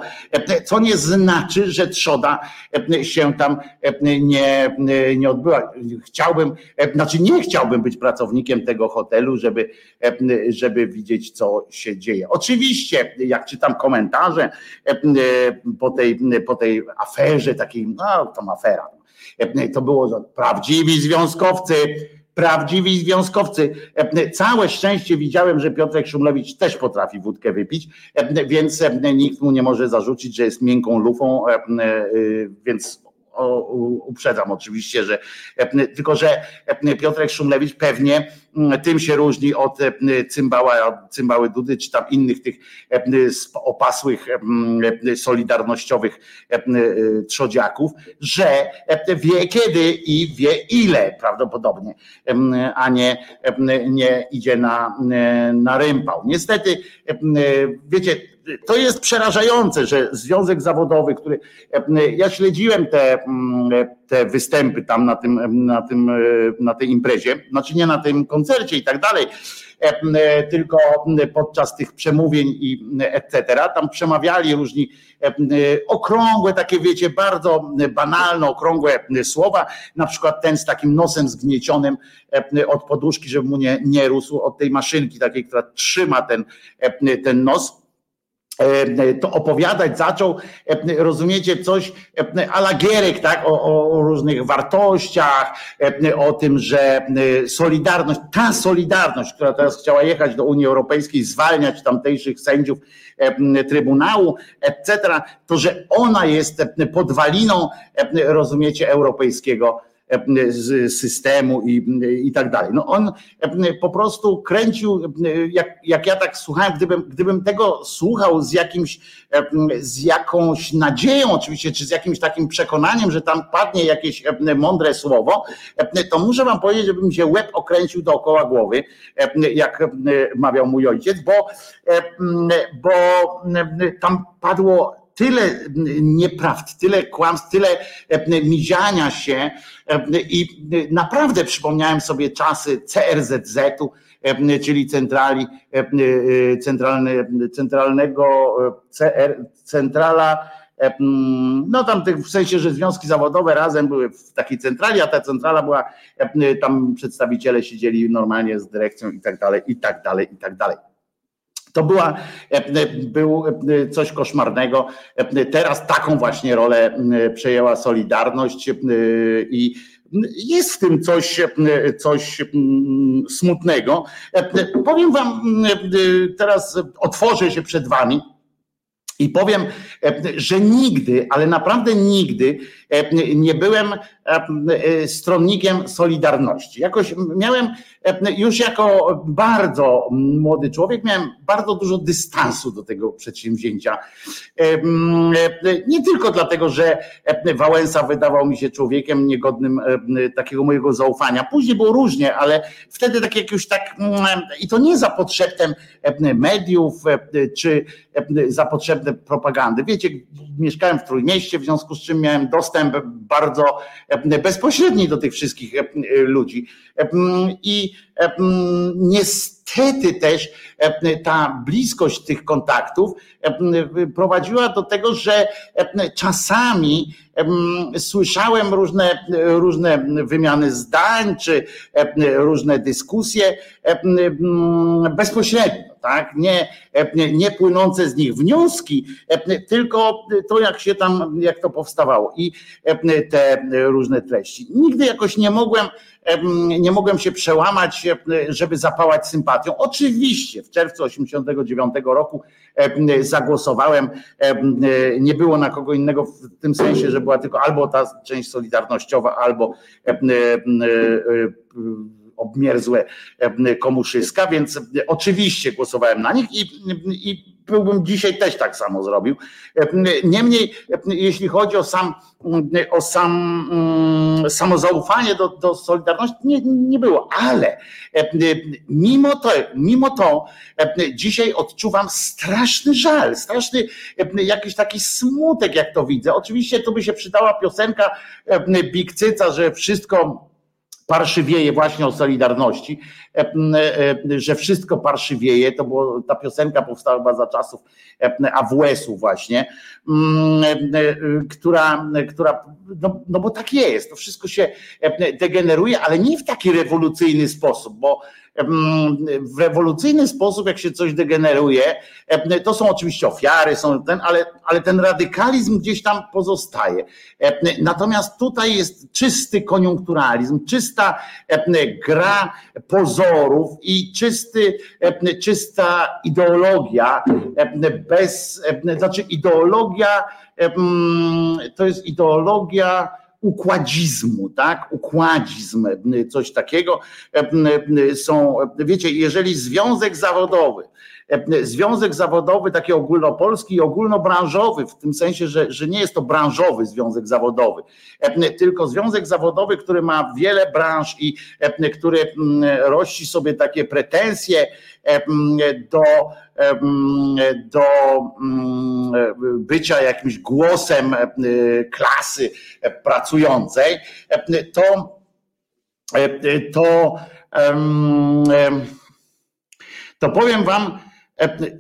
co nie znaczy, że trzoda się tam nie, nie odbyła. Chciałbym, znaczy nie chciałbym być pracownikiem tego hotelu, żeby, żeby widzieć, co się dzieje. Oczywiście, jak czytam komentarze po tej, po tej aferze, takiej, no tam afera, to było prawdziwi związkowcy, prawdziwi związkowcy. E, całe szczęście widziałem, że Piotrek Szumlewicz też potrafi wódkę wypić, e, więc e, nikt mu nie może zarzucić, że jest miękką lufą, więc uprzedzam oczywiście, że tylko, że Piotrek Szumlewicz pewnie mm, tym się różni od cymbała, cymbały Dudy, czy tam innych tych opasłych solidarnościowych trzodziaków, że wie kiedy i wie ile prawdopodobnie, a nie, nie idzie na, na rympał. Niestety, wiecie, to jest przerażające, że związek zawodowy, który ja śledziłem te, te występy tam na tym, na tym, na tej imprezie, znaczy nie na tym koncercie i tak dalej, tylko podczas tych przemówień i etc. Tam przemawiali różni okrągłe, takie wiecie, bardzo banalne, okrągłe słowa, na przykład ten z takim nosem zgniecionym od poduszki, żeby mu nie, nie rósł od tej maszynki takiej, która trzyma ten, ten nos. E, to opowiadać zaczął, e, rozumiecie, coś ala Gierek, tak, o, o, różnych wartościach, e, o tym, że solidarność, ta solidarność, która teraz chciała jechać do Unii Europejskiej, zwalniać tamtejszych sędziów Trybunału, etc., to, że ona jest podwaliną, rozumiecie, europejskiego systemu i, i tak dalej. No on po prostu kręcił, jak, jak ja tak słuchałem, gdybym, gdybym tego słuchał z jakimś, z jakąś nadzieją oczywiście, czy z jakimś takim przekonaniem, że tam padnie jakieś mądre słowo, to muszę wam powiedzieć, żebym się łeb okręcił dookoła głowy, jak mawiał mój ojciec, bo, bo tam padło tyle nieprawd, tyle kłamstw, tyle e, miziania się e, i naprawdę przypomniałem sobie czasy CRZZ-u, e, czyli centrali, centralnego CR, centrala no tam w sensie, że związki zawodowe razem były w takiej centrali, a ta centrala była, tam przedstawiciele siedzieli normalnie z dyrekcją i tak dalej, i tak dalej, i tak dalej. To była, był coś koszmarnego. Teraz taką właśnie rolę przejęła Solidarność i jest w tym coś, coś smutnego. Powiem Wam, teraz otworzę się przed Wami i powiem, że nigdy, ale naprawdę nigdy nie byłem stronnikiem Solidarności. Jakoś miałem już jako bardzo młody człowiek, miałem bardzo dużo dystansu do tego przedsięwzięcia. Nie tylko dlatego, że Wałęsa wydawał mi się człowiekiem niegodnym takiego mojego zaufania. Później było różnie, ale wtedy tak jak już tak, i to nie za potrzebem mediów, czy za potrzebne propagandy. Wiecie, mieszkałem w Trójmieście, w związku z czym miałem dostęp bardzo bezpośredni do tych wszystkich ludzi. I niestety też ta bliskość tych kontaktów prowadziła do tego, że czasami słyszałem różne, różne wymiany zdań, czy różne dyskusje bezpośrednio tak? Nie, nie płynące z nich wnioski, tylko to, jak się tam, jak to powstawało i te różne treści. Nigdy jakoś nie mogłem, nie mogłem się przełamać, żeby zapałać sympatią. Oczywiście w czerwcu 89 roku zagłosowałem, nie było na kogo innego w tym sensie, że była tylko albo ta część solidarnościowa, albo obmierzłe komuszyska, więc oczywiście głosowałem na nich i, i byłbym dzisiaj też tak samo zrobił. Niemniej, jeśli chodzi o sam, o sam samozaufanie do, do Solidarności, nie, nie było, ale mimo to, mimo to dzisiaj odczuwam straszny żal, straszny jakiś taki smutek, jak to widzę. Oczywiście tu by się przydała piosenka Big Cyca, że wszystko parszywieje właśnie o Solidarności, e, e, że wszystko parszywieje, to było, ta piosenka powstała chyba za czasów e, AWS-u właśnie, która, która no, no bo tak jest, to wszystko się degeneruje, ale nie w taki rewolucyjny sposób, bo w rewolucyjny sposób, jak się coś degeneruje, to są oczywiście ofiary, są ten, ale, ale ten radykalizm gdzieś tam pozostaje. Natomiast tutaj jest czysty koniunkturalizm, czysta gra pozorów i czysty, czysta ideologia bez, znaczy ideologia to jest ideologia układzizmu, tak? Układzizm, coś takiego. Są, wiecie, jeżeli związek zawodowy, związek zawodowy taki ogólnopolski i ogólnobranżowy, w tym sensie, że, że nie jest to branżowy związek zawodowy, tylko związek zawodowy, który ma wiele branż i który rości sobie takie pretensje do do mm, bycia jakimś głosem klasy pracującej, to, to, to powiem Wam,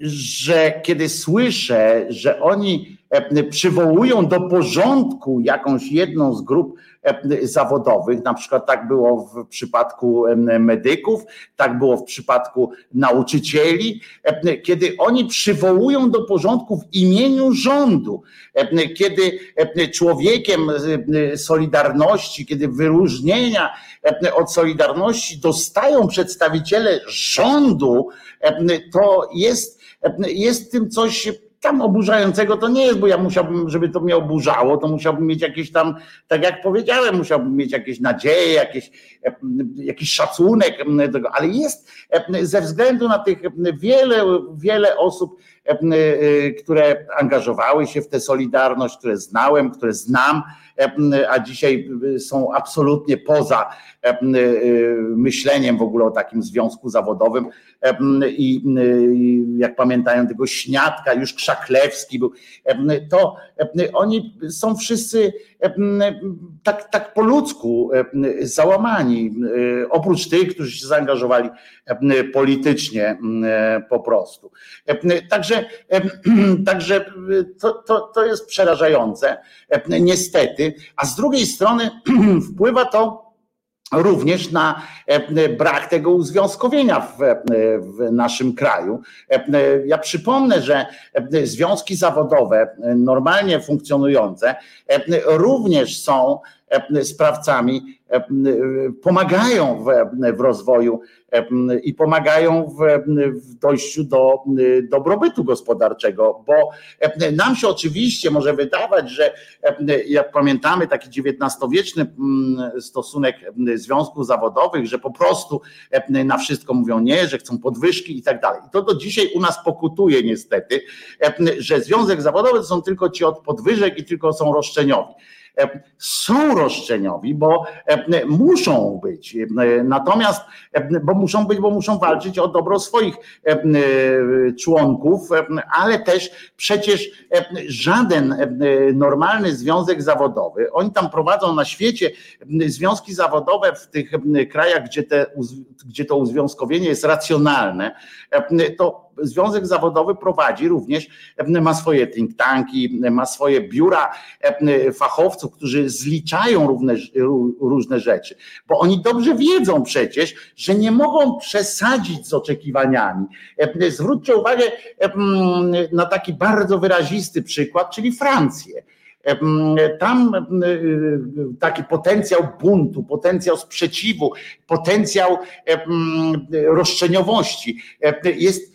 że kiedy słyszę, że oni przywołują do porządku jakąś jedną z grup zawodowych. Na przykład tak było w przypadku medyków, tak było w przypadku nauczycieli, kiedy oni przywołują do porządku w imieniu rządu, kiedy człowiekiem Solidarności, kiedy wyróżnienia od Solidarności dostają przedstawiciele rządu, to jest, jest tym coś tam oburzającego to nie jest, bo ja musiałbym, żeby to mnie oburzało, to musiałbym mieć jakieś tam, tak jak powiedziałem, musiałbym mieć jakieś nadzieje, jakieś, jakiś szacunek, ale jest ze względu na tych wiele, wiele osób, które angażowały się w tę solidarność, które znałem, które znam, a dzisiaj są absolutnie poza myśleniem w ogóle o takim związku zawodowym. I jak pamiętają tego Śniadka, już Krzaklewski był, to oni są wszyscy tak, tak po ludzku załamani, oprócz tych, którzy się zaangażowali politycznie po prostu. Także Także, to, to, to jest przerażające, niestety, a z drugiej strony wpływa to również na brak tego uzwiązkowienia w, w, naszym kraju. Ja przypomnę, że związki zawodowe normalnie funkcjonujące również są sprawcami pomagają w, w rozwoju i pomagają w, w dojściu do dobrobytu gospodarczego, bo nam się oczywiście może wydawać, że jak pamiętamy taki XIX-wieczny stosunek związków zawodowych, że po prostu na wszystko mówią nie, że chcą podwyżki i tak dalej. To do dzisiaj u nas pokutuje niestety, że związek zawodowy to są tylko ci od podwyżek i tylko są roszczeniowi. E, są roszczeniowi, bo e, muszą być. E, natomiast, bo muszą być, bo muszą walczyć o dobro swoich członków, ale też przecież żaden normalny związek zawodowy, oni tam prowadzą na świecie związki zawodowe w tych krajach, gdzie, te, gdzie to uzwiązkowienie jest racjonalne, to Związek Zawodowy prowadzi również, ma swoje think tanki, ma swoje biura fachowców, którzy zliczają równe, różne rzeczy, bo oni dobrze wiedzą przecież, że nie mogą przesadzić z oczekiwaniami. Zwróćcie uwagę na taki bardzo wyrazisty przykład, czyli Francję. Tam taki potencjał buntu, potencjał sprzeciwu, potencjał roszczeniowości jest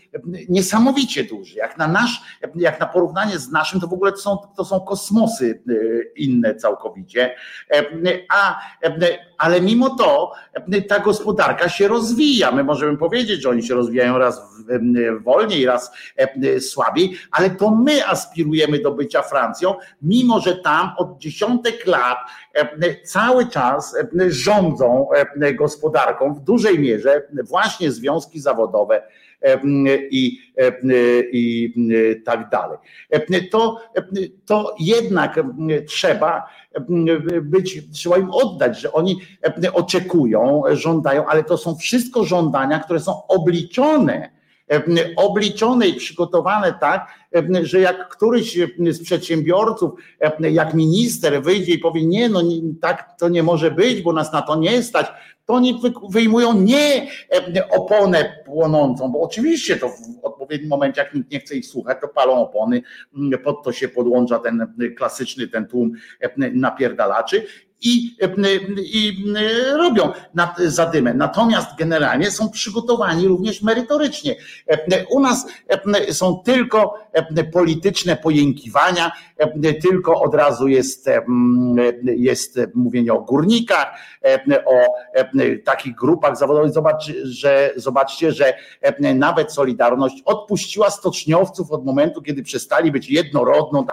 niesamowicie duży. Jak na nasz, jak na porównanie z naszym, to w ogóle to są, to są kosmosy e, inne całkowicie. E, a, ale mimo to ta gospodarka się rozwija. My możemy powiedzieć, że oni się rozwijają raz wolniej, raz słabiej, ale to my aspirujemy do bycia Francją, mimo że tam od dziesiątek lat cały czas rządzą gospodarką w dużej mierze właśnie związki zawodowe i, i tak dalej. To, to jednak trzeba być, trzeba im oddać, że oni oczekują, żądają, ale to są wszystko żądania, które są obliczone obliczone i przygotowane tak, że jak któryś z przedsiębiorców, jak minister wyjdzie i powie, nie, no tak to nie może być, bo nas na to nie stać, to oni wyjmują nie oponę płonącą, bo oczywiście to w odpowiednim momencie, jak nikt nie chce ich słuchać, to palą opony, pod to się podłącza ten klasyczny, ten tłum napierdalaczy i, i robią nad, zadymę. Natomiast generalnie są przygotowani również merytorycznie. U nas są tylko polityczne pojękiwania, tylko od razu jest, jest mówienie o górnikach, o takich grupach zawodowych. Zobacz, że, zobaczcie, że nawet Solidarność odpuściła stoczniowców od momentu, kiedy przestali być jednorodną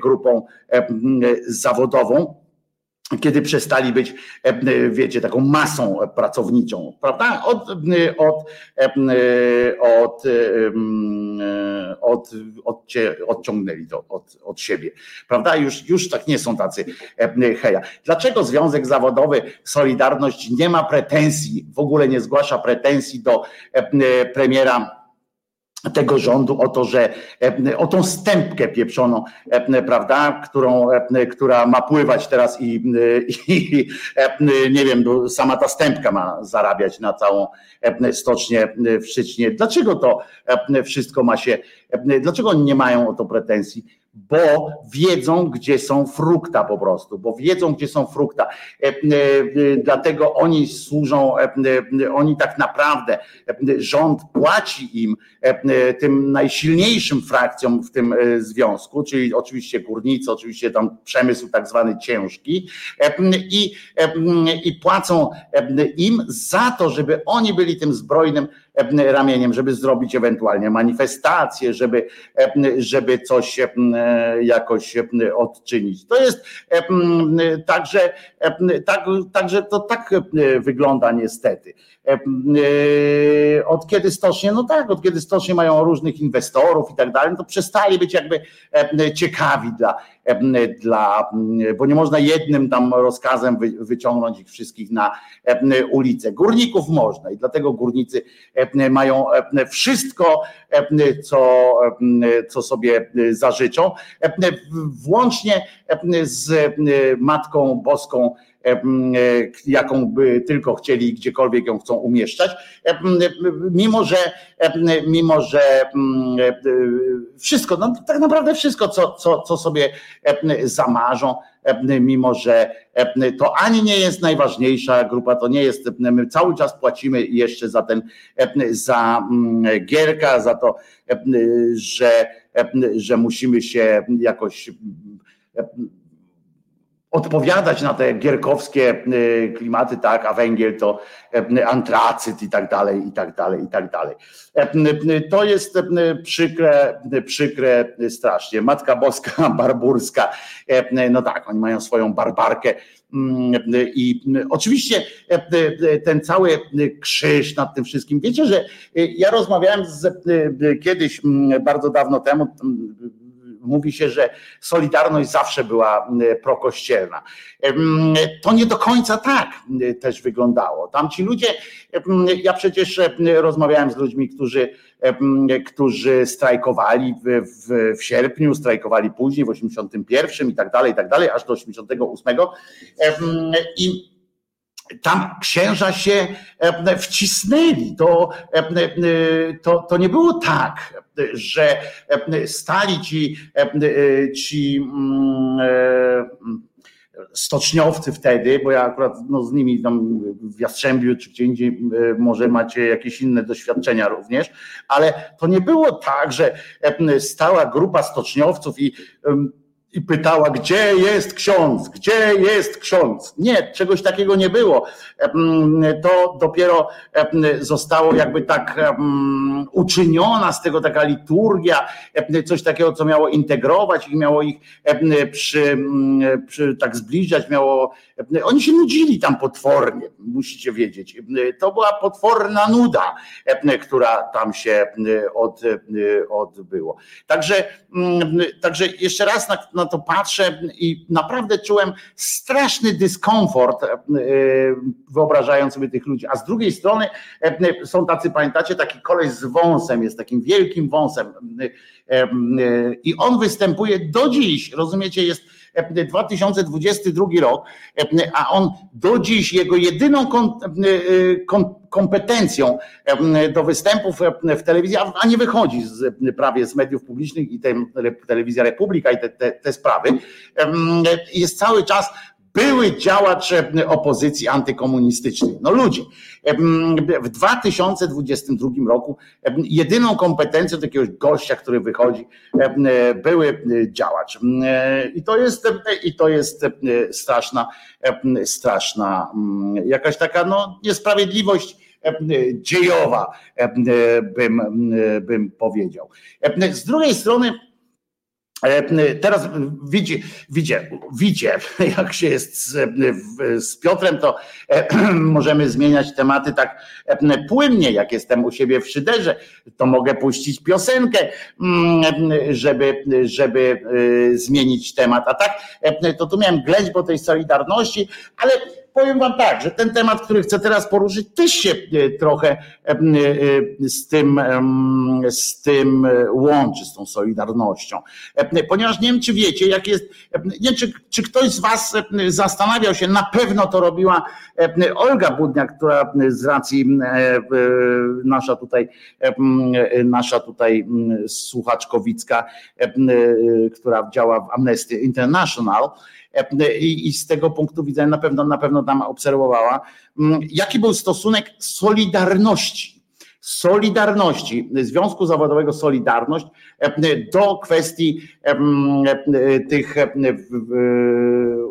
grupą zawodową kiedy przestali być, e, wiecie, taką masą pracowniczą, prawda? Od, od, e, od, e, od, od, odciągnęli to od, od siebie, prawda? Już, już tak nie są tacy heja. Dlaczego Związek Zawodowy Solidarność nie ma pretensji, w ogóle nie zgłasza pretensji do premiera tego rządu o to, że o tą stępkę pieprzoną, prawda, którą, która ma pływać teraz i, i nie wiem, sama ta stępka ma zarabiać na całą stocznię w Szczycznie. Dlaczego to wszystko ma się, dlaczego oni nie mają o to pretensji? Bo wiedzą, gdzie są frukta po prostu, bo wiedzą, gdzie są frukta. E, e, dlatego oni służą, e, oni tak naprawdę, rząd płaci im, tym najsilniejszym frakcjom w tym związku, czyli oczywiście górnicy, oczywiście tam przemysł tak zwany ciężki i, i płacą im za to, żeby oni byli tym zbrojnym ramieniem, żeby zrobić ewentualnie manifestację, żeby, żeby coś jakoś odczynić. To jest także, tak, także to tak wygląda niestety. Od kiedy stocznie, no tak, od kiedy stocznie mają różnych inwestorów i tak dalej, to przestali być jakby ciekawi dla, dla, bo nie można jednym tam rozkazem wyciągnąć ich wszystkich na ulicę. Górników można i dlatego górnicy mają wszystko, co, co sobie zażyczą, włącznie z Matką Boską jaką by tylko chcieli, gdziekolwiek ją chcą umieszczać, mimo że, mimo że wszystko, no tak naprawdę wszystko, co, co, co sobie zamarzą, mimo że to ani nie jest najważniejsza grupa, to nie jest, my cały czas płacimy jeszcze za ten, za gierka, za to, że, że musimy się jakoś odpowiadać na te gierkowskie y, klimaty, tak, a węgiel to y, antracyt i tak dalej, i tak dalej, i tak dalej. Y, to jest przykre, przykre strasznie. Matka Boska, Barburska, no tak, oni mają swoją barbarkę, mm, i oczywiście ten cały krzyż nad tym wszystkim. Wiecie, że ja rozmawiałem z, kiedyś, mm, bardzo dawno temu, mówi się, że Solidarność zawsze była prokościelna. To nie do końca tak też wyglądało. Tam ci ludzie, ja przecież rozmawiałem z ludźmi, którzy, którzy strajkowali w, w, w sierpniu, strajkowali później w 81 i tak dalej, i tak dalej, aż do 88 i tam księża się wcisnęli. To, to, to nie było tak, że stali ci, ci mm, e, stoczniowcy wtedy, bo ja akurat no, z nimi tam w Jastrzębiu czy gdzie indziej może macie jakieś inne doświadczenia również, ale to nie było tak, że stała grupa stoczniowców i i pytała, gdzie jest ksiądz, gdzie jest ksiądz. Nie, czegoś takiego nie było. To dopiero zostało jakby tak uczyniona z tego taka liturgia, coś takiego, co miało integrować i miało ich przy, przy tak zbliżać, miało. Oni się nudzili tam potwornie, musicie wiedzieć. To była potworna nuda, która tam się od, odbyło. Także, także jeszcze raz na na to patrzę i naprawdę czułem straszny dyskomfort, e, wyobrażając sobie tych ludzi. A z drugiej strony e, są tacy, pamiętacie, taki koleś z wąsem, jest takim wielkim wąsem e, i on występuje do dziś, rozumiecie, jest 2022 rok, a on do dziś jego jedyną kompetencją do występów w telewizji, a nie wychodzi z, prawie z mediów publicznych i te, telewizja Republika i te, te, te sprawy, jest cały czas były działacz opozycji antykomunistycznej. No ludzie, w 2022 roku jedyną kompetencją takiego gościa, który wychodzi, były działacz. I to jest, i to jest straszna, straszna jakaś taka no, niesprawiedliwość dziejowa, bym, bym powiedział. Z drugiej strony, E, teraz widzi, widzie, widzie, jak się jest z, z Piotrem, to e, możemy zmieniać tematy tak e, płynnie. Jak jestem u siebie w szyderze, to mogę puścić piosenkę, mm, żeby, żeby zmienić temat. A tak, to tu miałem gleć po tej Solidarności, ale powiem wam tak, że ten temat, który chcę teraz poruszyć, też się e, trochę e, e, z tym, z tym łączy, z tą solidarnością. Ponieważ nie wiem, czy wiecie, jak jest, nie czy, czy ktoś z was zastanawiał się, na pewno to robiła Olga Budniak, która z racji nasza tutaj, nasza tutaj słuchaczkowicka, która działa w Amnesty International, i, z tego punktu widzenia na pewno, na pewno tam obserwowała, mm, jaki był stosunek Solidarności? Solidarności, Związku Zawodowego Solidarność do kwestii tych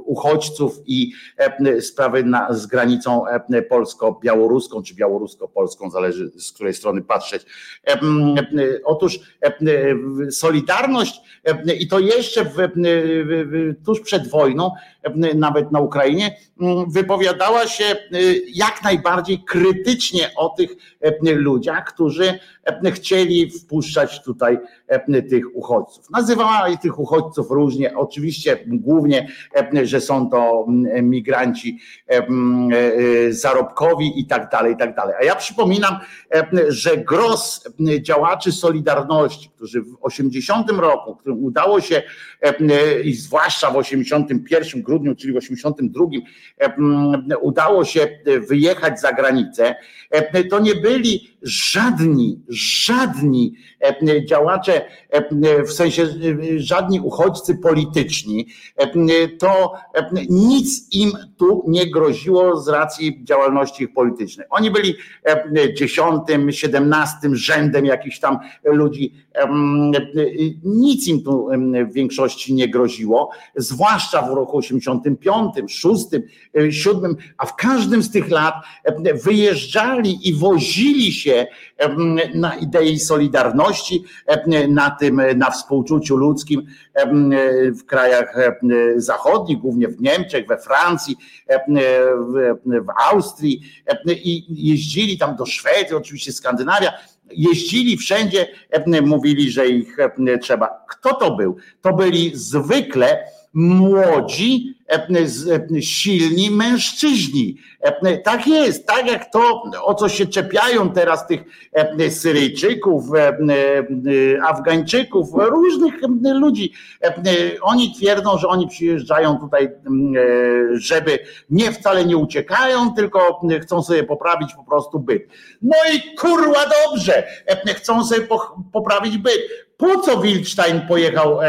uchodźców i sprawy na, z granicą polsko-białoruską, czy białorusko-polską, zależy z której strony patrzeć. Otóż Solidarność i to jeszcze w, tuż przed wojną, nawet na Ukrainie, wypowiadała się jak najbardziej krytycznie o tych ludziach, którzy chcieli wpuszczać tutaj tych uchodźców. Nazywali tych uchodźców różnie, oczywiście głównie, że są to migranci zarobkowi i tak dalej, i tak dalej. A ja przypominam, że gros działaczy Solidarności, którzy w 80 roku, którym udało się i zwłaszcza w 81 grudniu, czyli w 82 udało się wyjechać za granicę, to nie byli żadni, żadni działacze, w sensie żadni uchodźcy polityczni, to nic im tu nie groziło z racji działalności ich politycznej. Oni byli dziesiątym, siedemnastym rzędem jakichś tam ludzi. Nic im tu w większości nie groziło, zwłaszcza w roku 85, 6, 7, a w każdym z tych lat wyjeżdżali i wozili się na idei solidarności, na tym, na współczuciu ludzkim w krajach zachodnich, głównie w Niemczech, we Francji, w Austrii i jeździli tam do Szwecji, oczywiście Skandynawia, jeździli wszędzie, mówili, że ich trzeba. Kto to był? To byli zwykle młodzi, silni mężczyźni. Tak jest, tak jak to, o co się czepiają teraz tych Syryjczyków, Afgańczyków, różnych ludzi. Oni twierdzą, że oni przyjeżdżają tutaj, żeby nie wcale nie uciekają, tylko chcą sobie poprawić po prostu byt. No i kurwa dobrze, chcą sobie poprawić byt. Po co Wildstein pojechał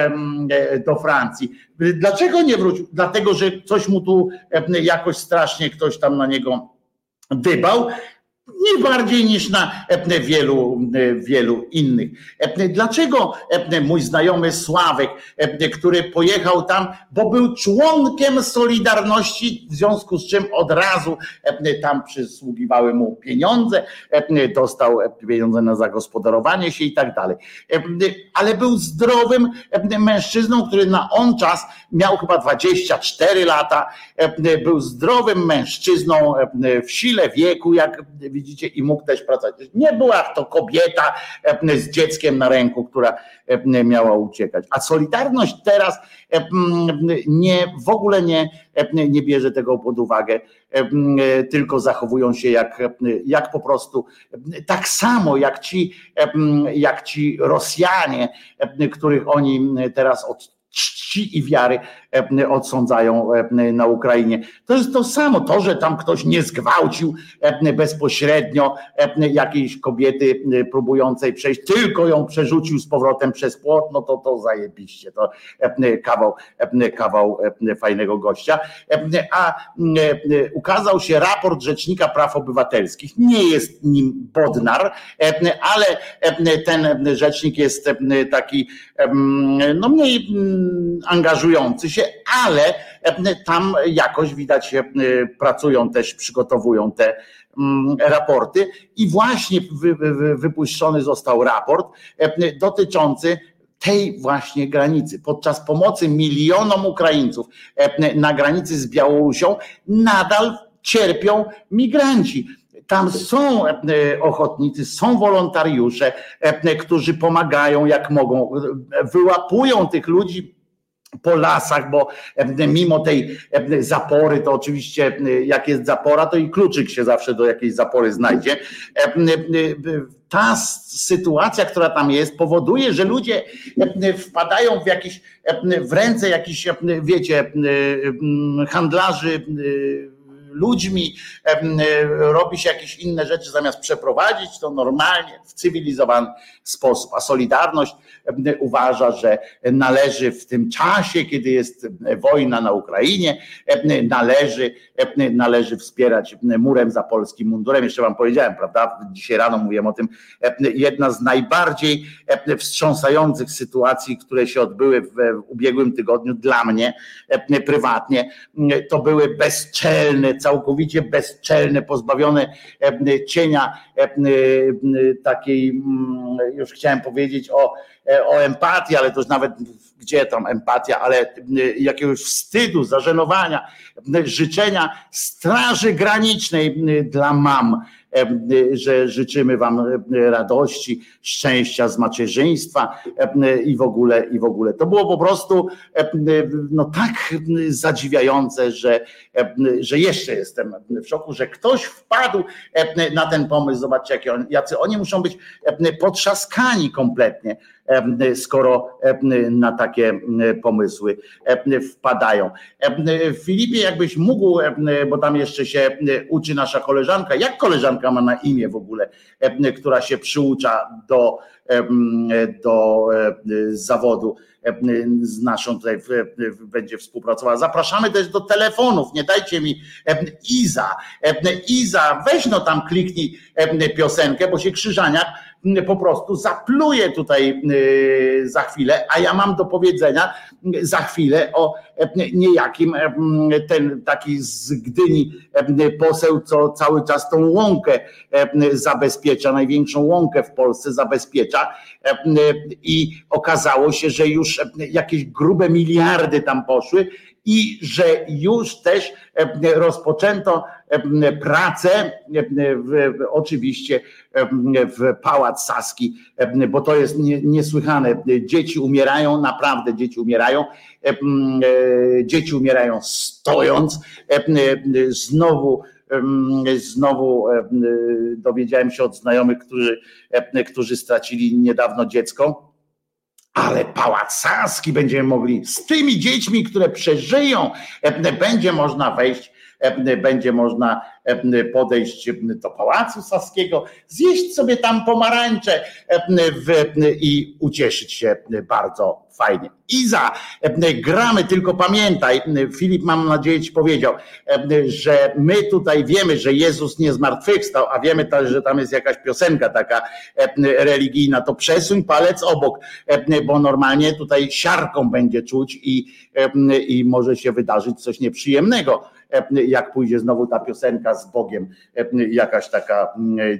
do Francji? Dlaczego nie wrócił? Dlatego, że coś mu tu jakoś strasznie ktoś tam na niego dybał nie bardziej niż na wielu, wielu innych. Dlaczego mój znajomy Sławek, który pojechał tam, bo był członkiem Solidarności, w związku z czym od razu tam przysługiwały mu pieniądze, dostał pieniądze na zagospodarowanie się i tak dalej. Ale był zdrowym mężczyzną, który na on czas miał chyba 24 lata, był zdrowym mężczyzną w sile wieku, jak widzicie, i mógł też pracować. Nie była to kobieta e, z dzieckiem na ręku, która e, miała uciekać. A Solidarność teraz e, nie, w ogóle nie, nie bierze tego pod uwagę, tylko zachowują się jak, jak po prostu tak samo jak ci, jak ci Rosjanie, których oni teraz od czci i wiary e, odsądzają e, na Ukrainie. To jest to samo, to, że tam ktoś nie zgwałcił e, bezpośrednio jakiejś kobiety próbującej przejść, tylko ją przerzucił z powrotem przez płot, no to to zajebiście, to kawał, kawał fajnego gościa. A ukazał się raport Rzecznika Praw Obywatelskich. Nie jest nim Bodnar, ale ten rzecznik jest taki no mniej angażujący się, ale e, tam jakoś widać e, pracują też, przygotowują te mm, raporty i właśnie wypuszczony został raport e, dotyczący tej właśnie granicy. Podczas pomocy milionom Ukraińców na granicy z Białorusią nadal cierpią migranci. Tam są ochotnicy, są wolontariusze, którzy pomagają jak mogą, wyłapują tych ludzi po lasach, bo mimo tej zapory, to oczywiście jak jest zapora, to i kluczyk się zawsze do jakiejś zapory znajdzie. Ta sytuacja, która tam jest, powoduje, że ludzie wpadają w jakieś, w ręce jakichś, wiecie, handlarzy ludźmi, robi się jakieś inne rzeczy zamiast przeprowadzić to normalnie, w cywilizowany sposób. A Solidarność uważa, że należy w tym czasie, kiedy jest wojna na Ukrainie, należy, należy wspierać murem za polskim mundurem. Jeszcze wam powiedziałem, prawda? Dzisiaj rano mówiłem o tym. Jedna z najbardziej wstrząsających sytuacji, które się odbyły w ubiegłym tygodniu dla mnie prywatnie, to były bezczelne, całkowicie bezczelne, pozbawione cienia takiej, mm, już chciałem powiedzieć o, o empatii, ale to już nawet gdzie tam empatia, ale jakiegoś wstydu, zażenowania, życzenia Straży Granicznej dla mam że życzymy wam radości, szczęścia z macierzyństwa i w ogóle, i w ogóle. To było po prostu no tak zadziwiające, że, że jeszcze jestem w szoku, że ktoś wpadł na ten pomysł. Zobaczcie, jakie jacy oni muszą być potrzaskani kompletnie skoro na takie pomysły wpadają. Filipie, jakbyś mógł, bo tam jeszcze się uczy nasza koleżanka, jak koleżanka ma na imię w ogóle, która się przyucza do, do zawodu z naszą tutaj będzie współpracowała. Zapraszamy też do telefonów, nie dajcie mi Iza, Iza, weź no tam kliknij piosenkę, bo się Krzyżaniak po prostu zapluje tutaj y, za chwilę, a ja mam do powiedzenia za chwilę o niejakim ten taki z Gdyni poseł, co cały czas tą łąkę zabezpiecza, największą łąkę w Polsce zabezpiecza i okazało się, że już jakieś grube miliardy tam poszły i że już też rozpoczęto pracę oczywiście w Pałac Saski, bo to jest niesłychane. Dzieci umierają, naprawdę dzieci umierają. E, dzieci umierają stojąc. Znowu znowu dowiedziałem się od znajomych, którzy, którzy stracili niedawno dziecko. Ale Pałac Saski będziemy mogli z tymi dziećmi, które przeżyją, będzie można wejść będzie można podejść do Pałacu Saskiego, zjeść sobie tam pomarańcze i ucieszyć się bardzo fajnie. Iza, gramy, tylko pamiętaj, Filip mam nadzieję ci powiedział, że my tutaj wiemy, że Jezus nie zmartwychwstał, a wiemy też, że tam jest jakaś piosenka taka religijna, to przesuń palec obok, bo normalnie tutaj siarką będzie czuć i, i może się wydarzyć coś nieprzyjemnego jak pójdzie znowu ta piosenka z Bogiem, jakaś taka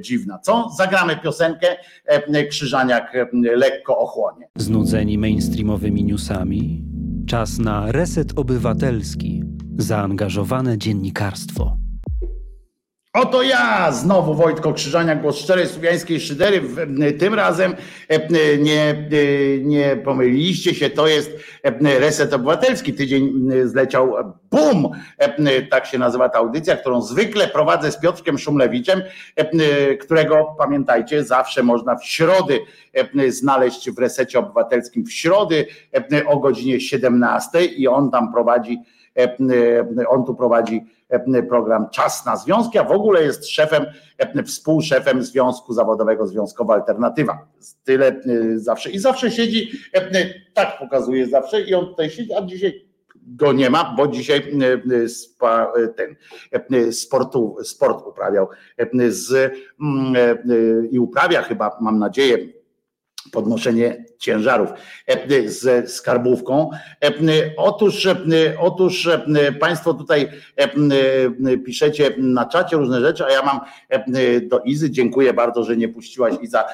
dziwna. Co? Zagramy piosenkę, Krzyżaniak lekko ochłonie. Znudzeni mainstreamowymi newsami? Czas na reset obywatelski, zaangażowane dziennikarstwo. Oto ja, znowu Wojtko Krzyżania, głos szczerej słowiańskiej szydery. Tym razem nie, nie pomyliliście się, to jest Reset Obywatelski. Tydzień zleciał BUM! Tak się nazywa ta audycja, którą zwykle prowadzę z Piotrkiem Szumlewiczem, którego pamiętajcie, zawsze można w środy znaleźć w Resecie Obywatelskim w środy o godzinie 17 i on tam prowadzi, on tu prowadzi program Czas na Związki, a w ogóle jest szefem, współszefem Związku Zawodowego Związkowa Alternatywa. Tyle zawsze i zawsze siedzi, tak pokazuje zawsze i on tutaj siedzi, a dzisiaj go nie ma, bo dzisiaj ten sportu, sport uprawiał z, i uprawia chyba, mam nadzieję, podnoszenie ciężarów e, z skarbówką. E, otóż, e, otóż Państwo tutaj piszecie na czacie różne rzeczy, a ja mam do Izy, dziękuję bardzo, że nie puściłaś Iza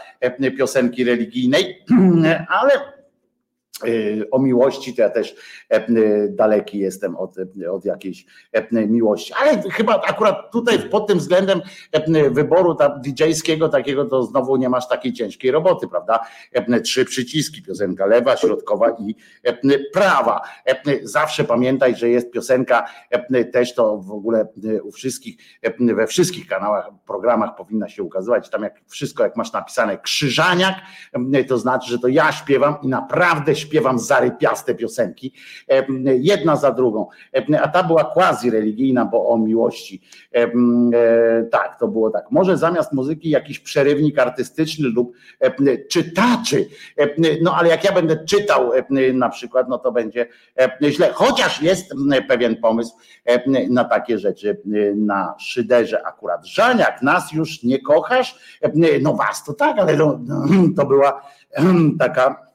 piosenki religijnej, ale o miłości, to ja też e, y, daleki jestem od, od jakiejś e, miłości. Ale chyba akurat tutaj pod tym względem e, wyboru DJ-skiego takiego, to znowu nie masz takiej ciężkiej roboty, prawda? Trzy przyciski, piosenka lewa, środkowa i prawa. Zawsze pamiętaj, że jest piosenka, też to w ogóle u wszystkich, we wszystkich kanałach, programach powinna się ukazywać, tam jak wszystko, jak masz napisane krzyżaniak, to znaczy, że to ja śpiewam i naprawdę śpiewam zarypiaste piosenki, jedna za drugą. A ta była quasi religijna, bo o miłości. E, tak, to było tak. Może zamiast muzyki jakiś przerywnik artystyczny lub czytaczy. No ale jak ja będę czytał na przykład, no to będzie źle. Chociaż jest pewien pomysł na takie rzeczy na szyderze akurat. Żaniak, nas już nie kochasz? No was to tak, ale to, to była taka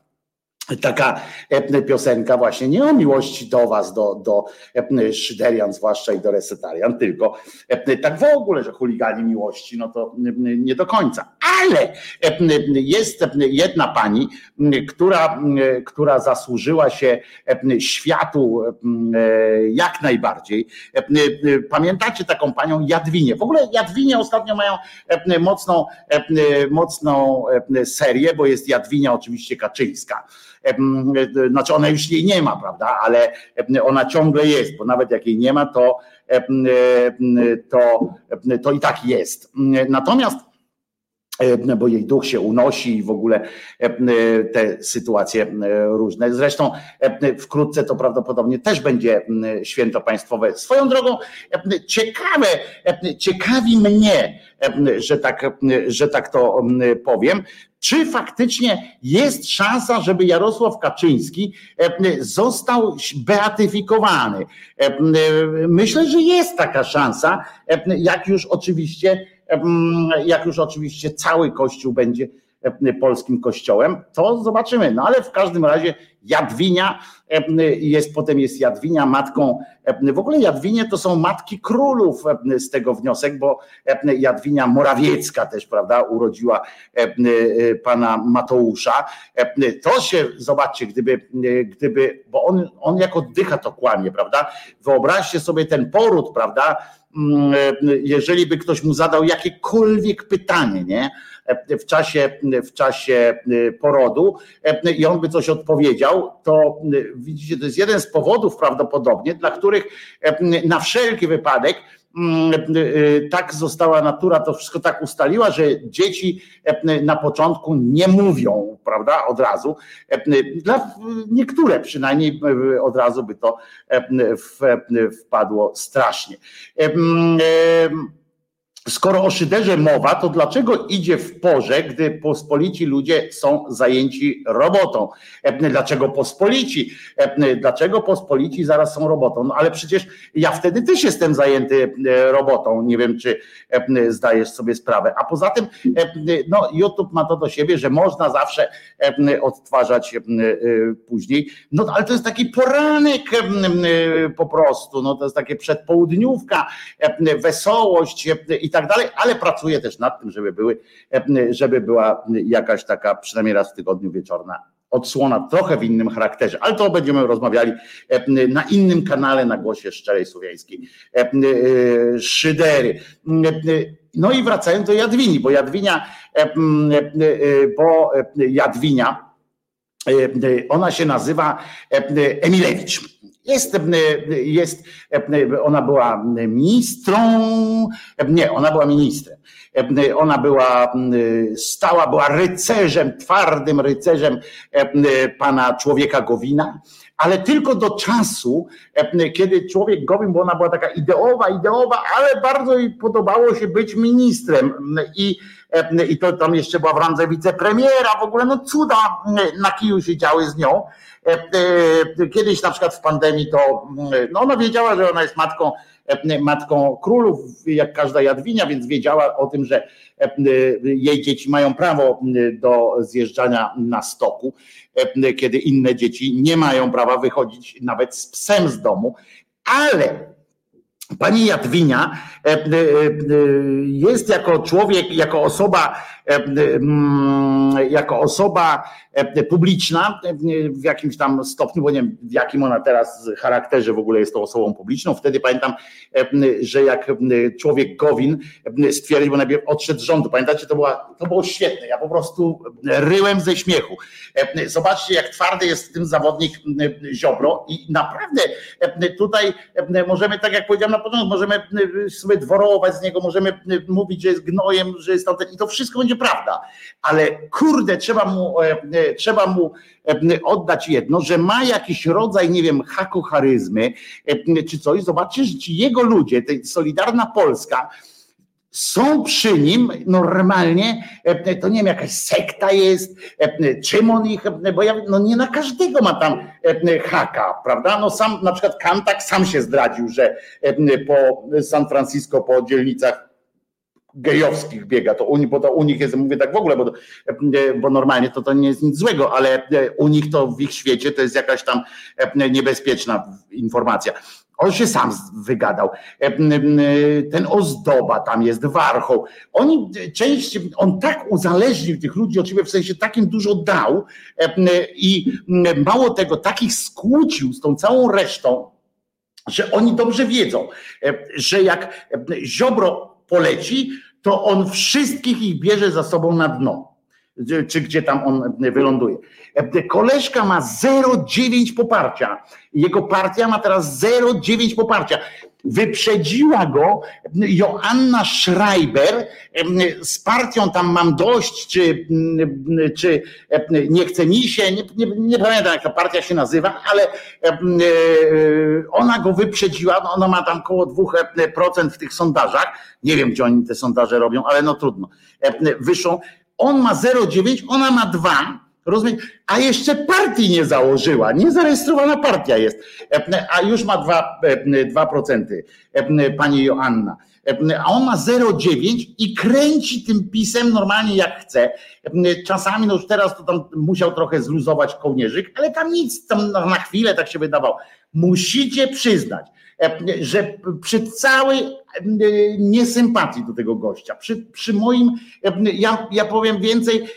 taka e, piosenka właśnie nie o miłości do was, do, do e, Szyderian zwłaszcza i do Resetarian, tylko e, tak w ogóle, że chuligani miłości, no to nie do końca. Ale jest jedna pani, która, która zasłużyła się światu jak najbardziej. Pamiętacie taką panią Jadwinię? W ogóle Jadwinie ostatnio mają mocną, mocną serię, bo jest Jadwinia oczywiście Kaczyńska. Znaczy ona już jej nie ma, prawda, ale ona ciągle jest, bo nawet jak jej nie ma, to, to, to i tak jest. Natomiast bo jej duch się unosi i w ogóle te sytuacje różne. Zresztą wkrótce to prawdopodobnie też będzie święto państwowe. Swoją drogą ciekawe, ciekawi mnie, że tak, że tak to powiem, czy faktycznie jest szansa, żeby Jarosław Kaczyński został beatyfikowany? Myślę, że jest taka szansa, jak już oczywiście jak już oczywiście cały Kościół będzie polskim kościołem, to zobaczymy. No ale w każdym razie Jadwinia jest, potem jest Jadwinia matką, w ogóle Jadwinie to są matki królów z tego wniosek, bo Jadwinia Morawiecka też, prawda, urodziła pana Mateusza. To się, zobaczcie, gdyby, gdyby bo on, on jak oddycha to kłamie, prawda, wyobraźcie sobie ten poród, prawda, jeżeli by ktoś mu zadał jakiekolwiek pytanie, nie? W czasie, w czasie y, porodu i on by coś odpowiedział, to widzicie, to jest jeden z powodów prawdopodobnie, dla których na wszelki wypadek Mm, tak została natura, to wszystko tak ustaliła, że dzieci e, na początku nie mówią, prawda, od razu. E, dla niektóre przynajmniej e, od razu by to wpadło strasznie. Skoro o szyderze mowa, to dlaczego idzie w porze, gdy pospolici ludzie są zajęci robotą? E, dlaczego pospolici? E, dlaczego pospolici zaraz są robotą? No ale przecież ja wtedy też jestem zajęty e, robotą. Nie wiem, czy zdajesz sobie sprawę. A poza tym, no, YouTube ma to do siebie, że można zawsze odtwarzać później. No ale to jest taki poranek po prostu. No, to jest takie przedpołudniówka, wesołość i tak tak dalej, ale pracuję też nad tym, żeby były, żeby była jakaś taka przynajmniej raz w tygodniu wieczorna odsłona trochę w innym charakterze, ale to będziemy rozmawiali na innym kanale na głosie szczerej słowiańskiej szydery. No i wracając do Jadwini, bo Jadwinia, bo Jadwinia, ona się nazywa Emilewicz. Jest, jest, ona była ministrą, nie, ona była ministrem. Ona była stała, była rycerzem, twardym rycerzem pana człowieka Gowina, ale tylko do czasu, kiedy człowiek Gowin, bo ona była taka ideowa, ideowa, ale bardzo jej podobało się być ministrem i i to tam jeszcze była w randze wicepremiera, w ogóle no cuda na kiju się działy z nią. E, e, kiedyś na przykład w pandemii to, no ona wiedziała, że ona jest matką, e, matką królów, jak każda Jadwinia, więc wiedziała o tym, że jej dzieci mają prawo do zjeżdżania na stoku, kiedy inne dzieci nie mają prawa wychodzić nawet z psem z domu, ale Pani Jadwinia jest jako człowiek, jako osoba jako osoba publiczna w jakimś tam stopniu, bo nie wiem w jakim ona teraz charakterze w ogóle jest tą osobą publiczną. Wtedy pamiętam, że jak człowiek Gowin stwierdził, bo najpierw odszedł z rządu, pamiętacie, to, była, to było świetne. Ja po prostu ryłem ze śmiechu. Zobaczcie, jak twardy jest tym zawodnik Ziobro i naprawdę tutaj możemy, tak jak powiedziałem na początku, możemy sobie dworować z niego, możemy mówić, że jest gnojem, że jest tamten i to wszystko będzie prawda, ale kurde, trzeba mu, e, e, trzeba mu e, oddać jedno, że ma jakiś rodzaj, nie wiem, haku charyzmy czy coś. Zobaczcie, że ci jego ludzie, Solidarna Polska, są przy nim normalnie, to nie wiem, jakaś sekta jest, czym on ich, bo ja, no nie na każdego ma tam haka, prawda? No sam, na przykład Kantak sam się zdradził, że po San Francisco, po dzielnicach gejowskich biega, to u bo to u nich jest, mówię tak w ogóle, bo, bo normalnie to, to nie jest nic złego, ale u nich to w ich świecie to jest jakaś tam niebezpieczna informacja. On się sam wygadał. Ten ozdoba tam jest, warchoł. Oni część, on tak uzależnił tych ludzi od siebie, w sensie takim dużo dał i mało tego, takich skłócił z tą całą resztą, że oni dobrze wiedzą, że jak Ziobro poleci, to on wszystkich ich bierze za sobą na dno czy gdzie tam on wyląduje. Koleżka ma 0,9 poparcia. Jego partia ma teraz 0,9 poparcia. Wyprzedziła go Joanna Schreiber z partią tam mam dość, czy, czy nie chce mi się, nie, nie, nie pamiętam jak ta partia się nazywa, ale ona go wyprzedziła, ona ma tam około 2% w tych sondażach. Nie wiem, gdzie oni te sondaże robią, ale no trudno. Wyszą on ma 0,9, ona ma 2, rozumiem, a jeszcze partii nie założyła, niezarejestrowana partia jest, a już ma 2%, 2% pani Joanna. A on ma 0,9 i kręci tym pisem normalnie jak chce. Czasami, no już teraz to tam musiał trochę zluzować kołnierzyk, ale tam nic, tam na chwilę tak się wydawało. Musicie przyznać, że przy całej niesympatii do tego gościa, przy, przy moim, ja, ja powiem więcej,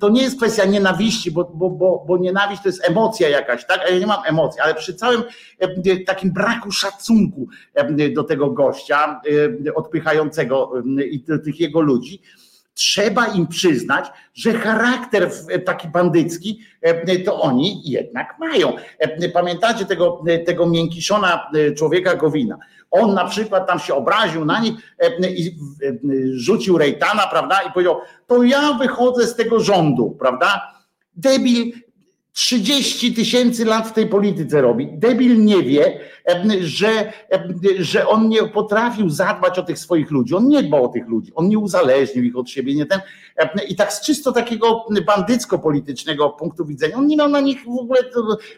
to nie jest kwestia nienawiści, bo, bo, bo, bo nienawiść to jest emocja jakaś, tak? Ja nie mam emocji, ale przy całym takim braku szacunku do tego gościa, odpychającego i tych jego ludzi, trzeba im przyznać, że charakter taki bandycki e, to oni jednak mają. E, pamiętacie tego, tego miękiszona e, człowieka Gowina? On na przykład tam się obraził na nich i rzucił rejtana, prawda? I powiedział, to ja wychodzę z tego rządu, prawda? Debil 30 tysięcy lat w tej polityce robi. Debil nie wie, że, że on nie potrafił zadbać o tych swoich ludzi. On nie dbał o tych ludzi. On nie uzależnił ich od siebie. Nie ten, I tak z czysto takiego bandycko-politycznego punktu widzenia, on nie miał na nich w ogóle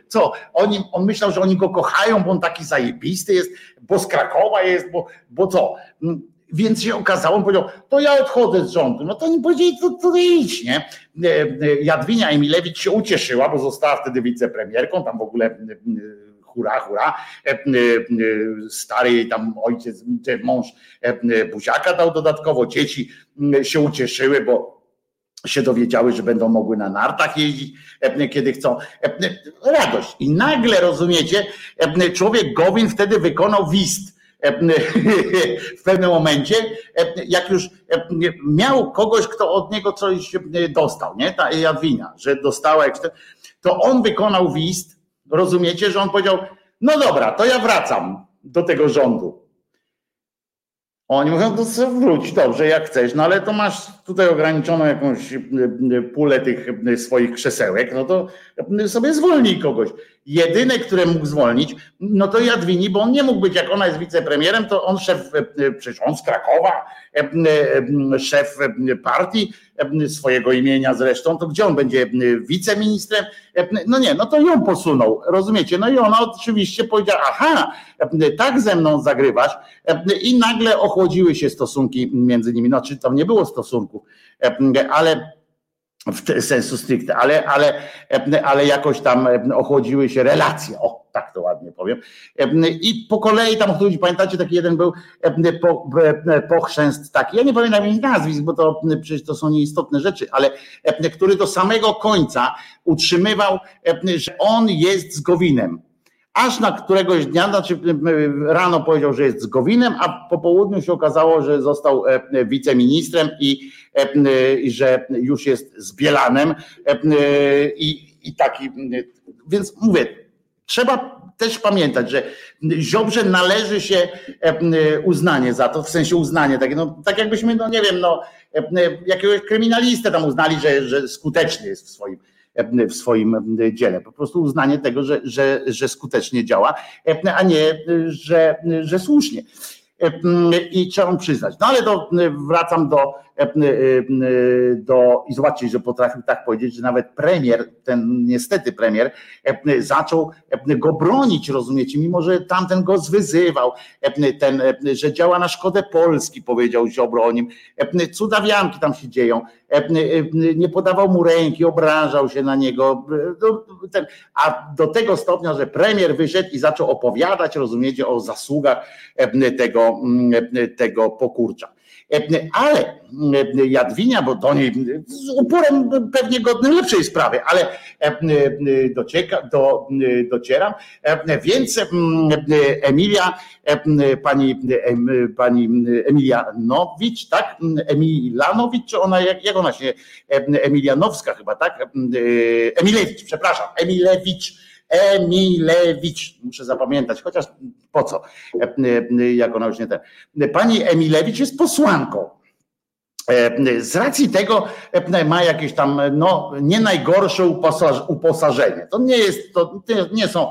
co. Oni, on myślał, że oni go kochają, bo on taki zajebisty jest, bo z Krakowa jest, bo, bo co więc się okazało, on powiedział, to ja odchodzę z rządu. No to oni powiedzieli, to, to idź, nie? E, e, Jadwinia Emilewicz się ucieszyła, bo została wtedy wicepremierką, tam w ogóle e, hura, hura. Stary tam ojciec, mąż buziaka dał dodatkowo, dzieci się ucieszyły, bo się dowiedziały, że będą mogły na nartach jeździć, kiedy chcą. Radość. I nagle, rozumiecie, człowiek Gowin wtedy wykonał wist w pewnym momencie, jak już miał kogoś, kto od niego coś dostał, nie? Ta Jadwinia, że dostała, to on wykonał wist, rozumiecie, że on powiedział, no dobra, to ja wracam do tego rządu. Oni mówią, to co wróć, dobrze, jak chcesz, no ale to masz tutaj ograniczoną jakąś pulę tych swoich krzesełek, no to sobie zwolnij kogoś. Jedyne, które mógł zwolnić, no to Jadwini, bo on nie mógł być, jak ona jest wicepremierem, to on szef, przecież on z Krakowa, szef partii swojego imienia zresztą, to gdzie on będzie wiceministrem? No nie, no to ją posunął, rozumiecie? No i ona oczywiście powiedziała, aha, tak ze mną zagrywasz i nagle ochłodziły się stosunki między nimi. No, czy tam nie było stosunków, ale w sensu stricte, ale, ale, ale jakoś tam ochłodziły się relacje, o tak to ładnie powiem. I po kolei tam ludzi, pamiętacie, taki jeden był pochrzęst taki, ja nie pamiętam ich nazwisk, bo to przecież to są nieistotne rzeczy, ale który do samego końca utrzymywał, że on jest z Gowinem aż na któregoś dnia, znaczy rano powiedział, że jest z Gowinem, a po południu się okazało, że został wiceministrem i, i że już jest z Bielanem. I, i taki, więc mówię, trzeba też pamiętać, że Ziobrze należy się uznanie za to, w sensie uznanie, takie, no, tak jakbyśmy, no nie wiem, no, jakiegoś kryminalistę tam uznali, że, że skuteczny jest w swoim w swoim dziele. Po prostu uznanie tego, że, że, że skutecznie działa, a nie, że, że słusznie. I trzeba mu przyznać. No ale to wracam do, do, i zobaczcie, że potrafił tak powiedzieć, że nawet premier, ten niestety premier, zaczął go bronić, rozumiecie, mimo że tamten go zwyzywał, ten, że działa na szkodę Polski, powiedział Ziobro o nim. Cudawianki tam się dzieją. Nie podawał mu ręki, obrażał się na niego. A do tego stopnia, że premier wyszedł i zaczął opowiadać, rozumiecie, o zasługach tego, tego pokurcza. Ale Jadwinia, bo do niej z uporem pewnie godny lepszej sprawy, ale docieka, do, docieram. Więc Emilia, pani, pani Emilianowicz, tak? Emilanowicz, czy ona, jak, jak ona się, Emilianowska chyba, tak? Emilewicz, przepraszam, Emilewicz Emilewicz, muszę zapamiętać, chociaż po co, jak ona już nie ten. Pani Emilewicz jest posłanką. Z racji tego ma jakieś tam no, nie najgorsze uposażenie. To nie jest, to nie są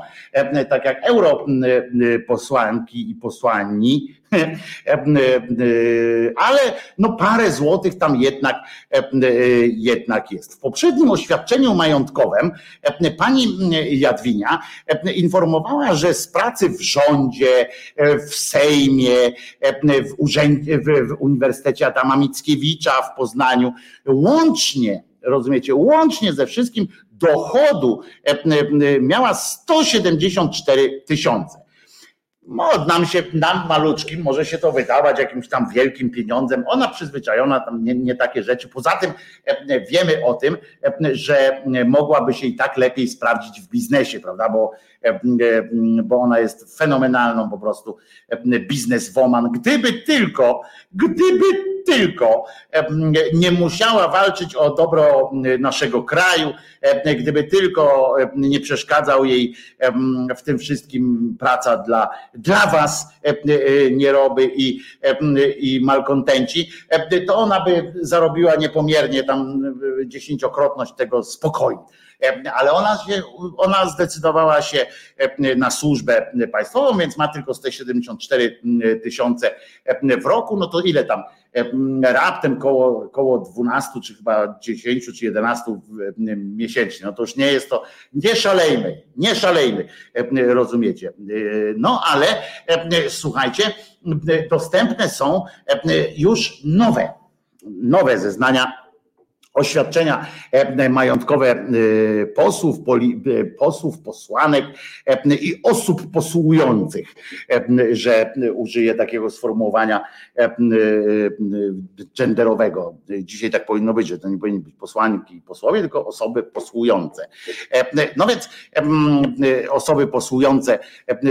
tak jak europosłanki i posłanni, ale no parę złotych tam jednak, jednak jest. W poprzednim oświadczeniu majątkowym pani Jadwinia informowała, że z pracy w rządzie, w Sejmie, w, urzędzie, w Uniwersytecie Adama Mickiewicza w Poznaniu, łącznie rozumiecie, łącznie ze wszystkim dochodu miała 174 tysiące. No, nam się, nam maluczkim może się to wydawać jakimś tam wielkim pieniądzem. Ona przyzwyczajona tam nie, nie, takie rzeczy. Poza tym e, wiemy o tym, e, że mogłaby się i tak lepiej sprawdzić w biznesie, prawda? Bo, e, bo ona jest fenomenalną po prostu bizneswoman. Gdyby tylko, gdyby tylko nie musiała walczyć o dobro naszego kraju, gdyby tylko nie przeszkadzał jej w tym wszystkim praca dla, dla was nieroby i, i malkontenci, to ona by zarobiła niepomiernie tam dziesięciokrotność tego spokojnie ale ona, się, ona zdecydowała się na służbę państwową, więc ma tylko 174 tysiące w roku, no to ile tam? Raptem koło, koło 12 czy chyba 10 czy 11 miesięcznie. No to już nie jest to, nie szalejmy, nie szalejmy, rozumiecie. No ale słuchajcie, dostępne są już nowe, nowe zeznania oświadczenia e, majątkowe e, posłów, e, posłów, posłanek i osób posługujących, że użyję takiego sformułowania genderowego. Dzisiaj tak powinno być, że to nie powinny być posłanki i posłowie, tylko osoby posługujące. No więc osoby posługujące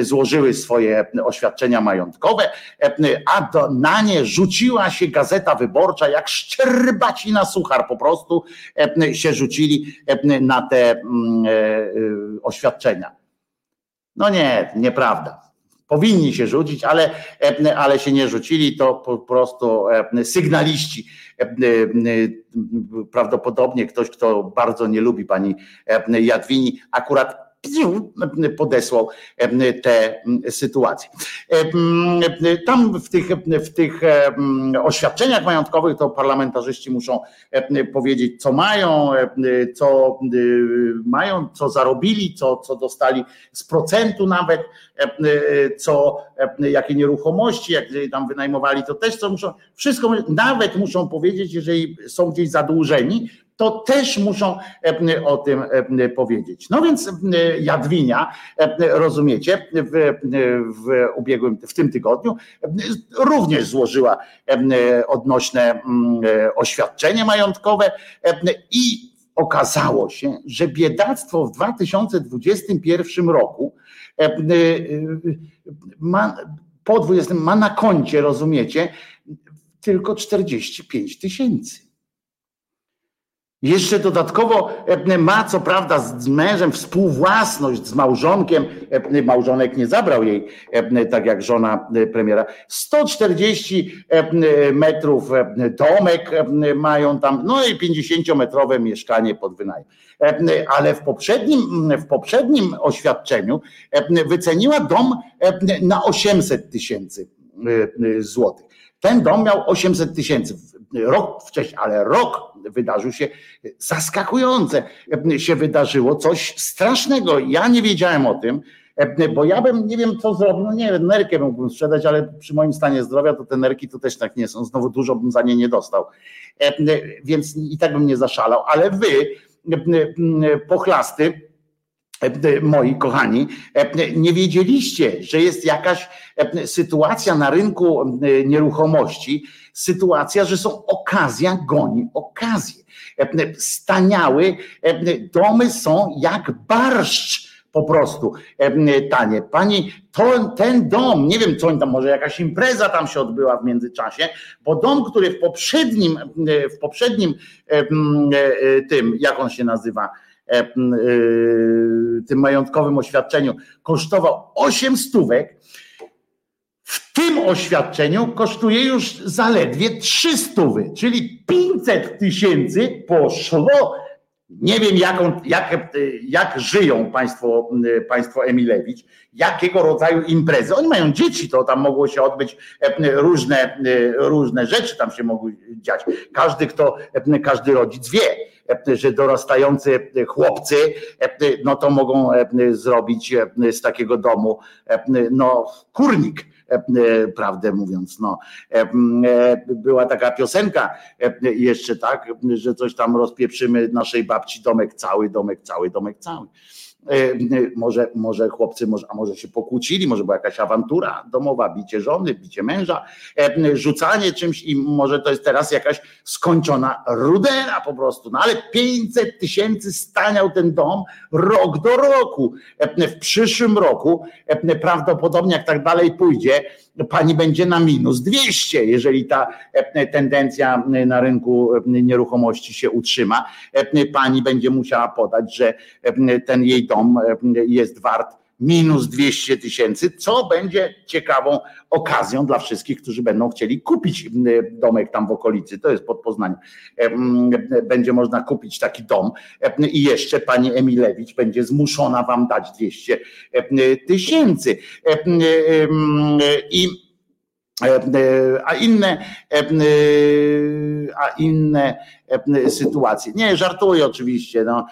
złożyły swoje oświadczenia majątkowe, a na nie rzuciła się gazeta wyborcza jak szczerbacina suchar po prostu prostu e, się rzucili e, na te mm, e, oświadczenia. No nie, nieprawda. Powinni się rzucić, ale, ale się nie rzucili, to po prostu sygnaliści. Prawdopodobnie ktoś, kto bardzo nie lubi pani Jadwini, akurat podesłał te sytuacje. Tam w tych, w tych oświadczeniach majątkowych to parlamentarzyści muszą powiedzieć, co mają, co mają, co zarobili, co, co dostali z procentu nawet, co, jakie nieruchomości, jak tam wynajmowali, to też co muszą, wszystko, nawet muszą powiedzieć, jeżeli są gdzieś zadłużeni, to też muszą e, o tym e, powiedzieć. No więc e, Jadwinia, rozumiecie, w, w ubiegłym, w tym tygodniu również złożyła odnośne oświadczenie majątkowe i okazało się, że biedactwo w 2021 roku ma, po 20 ma na koncie, rozumiecie, tylko 45 tysięcy. Jeszcze dodatkowo e, ma co prawda z mężem współwłasność z małżonkiem, e, małżonek nie zabrał jej, e, tak jak żona premiera. 140 metrów domek mają tam, no i 50-metrowe mieszkanie pod wynajem. Ale w poprzednim, w poprzednim oświadczeniu wyceniła dom na 800 tysięcy złotych. Ten dom miał 800 tysięcy rok wcześniej, ale rok wydarzył się zaskakujące. Się wydarzyło coś strasznego. Ja nie wiedziałem o tym, bo ja bym nie wiem, co zrobił. No nie wiem, nerkę mógłbym sprzedać, ale przy moim stanie zdrowia to te nerki to też tak nie są. Znowu dużo bym za nie nie dostał. Więc i tak bym nie zaszalał, ale wy, pochlasty, moi kochani, nie wiedzieliście, że jest jakaś sytuacja na rynku nieruchomości, sytuacja, że są okazja goni okazję. Staniały domy są jak barszcz po prostu tanie. Pani, to, ten dom, nie wiem co oni tam, może jakaś impreza tam się odbyła w międzyczasie, bo dom, który w poprzednim, w poprzednim tym, jak on się nazywa, tym majątkowym oświadczeniu kosztował 8 stówek, tym oświadczeniu kosztuje już zaledwie 300, czyli 500 tysięcy poszło. Nie wiem, jaką, jak, jak żyją państwo, państwo Emilewicz, jakiego rodzaju imprezy. Oni mają dzieci, to tam mogło się odbyć różne, różne rzeczy, tam się mogły dziać. Każdy, kto, każdy rodzic wie, że dorastający chłopcy, no to mogą zrobić z takiego domu no, kurnik E, prawdę mówiąc. No. E, e, była taka piosenka jeszcze, tak, że coś tam rozpieprzymy naszej babci domek cały, domek cały, domek cały. Może, może chłopcy, może, a może się pokłócili, może była jakaś awantura domowa, bicie żony, bicie męża, rzucanie czymś i może to jest teraz jakaś skończona rudera po prostu. No ale 500 tysięcy staniał ten dom rok do roku. W przyszłym roku prawdopodobnie jak tak dalej pójdzie, pani będzie na minus 200, jeżeli ta e, tendencja na rynku e, nieruchomości się utrzyma. E, pani będzie musiała podać, że ten jej dom jest wart minus 200 tysięcy, co będzie ciekawą okazją dla wszystkich, którzy będą chcieli kupić domek tam w okolicy. To jest pod Poznaniem. Będzie można kupić taki dom i jeszcze pani Emilewicz będzie zmuszona wam dać 200 tysięcy. I a inne, a inne sytuacje. Nie, żartuję oczywiście. No,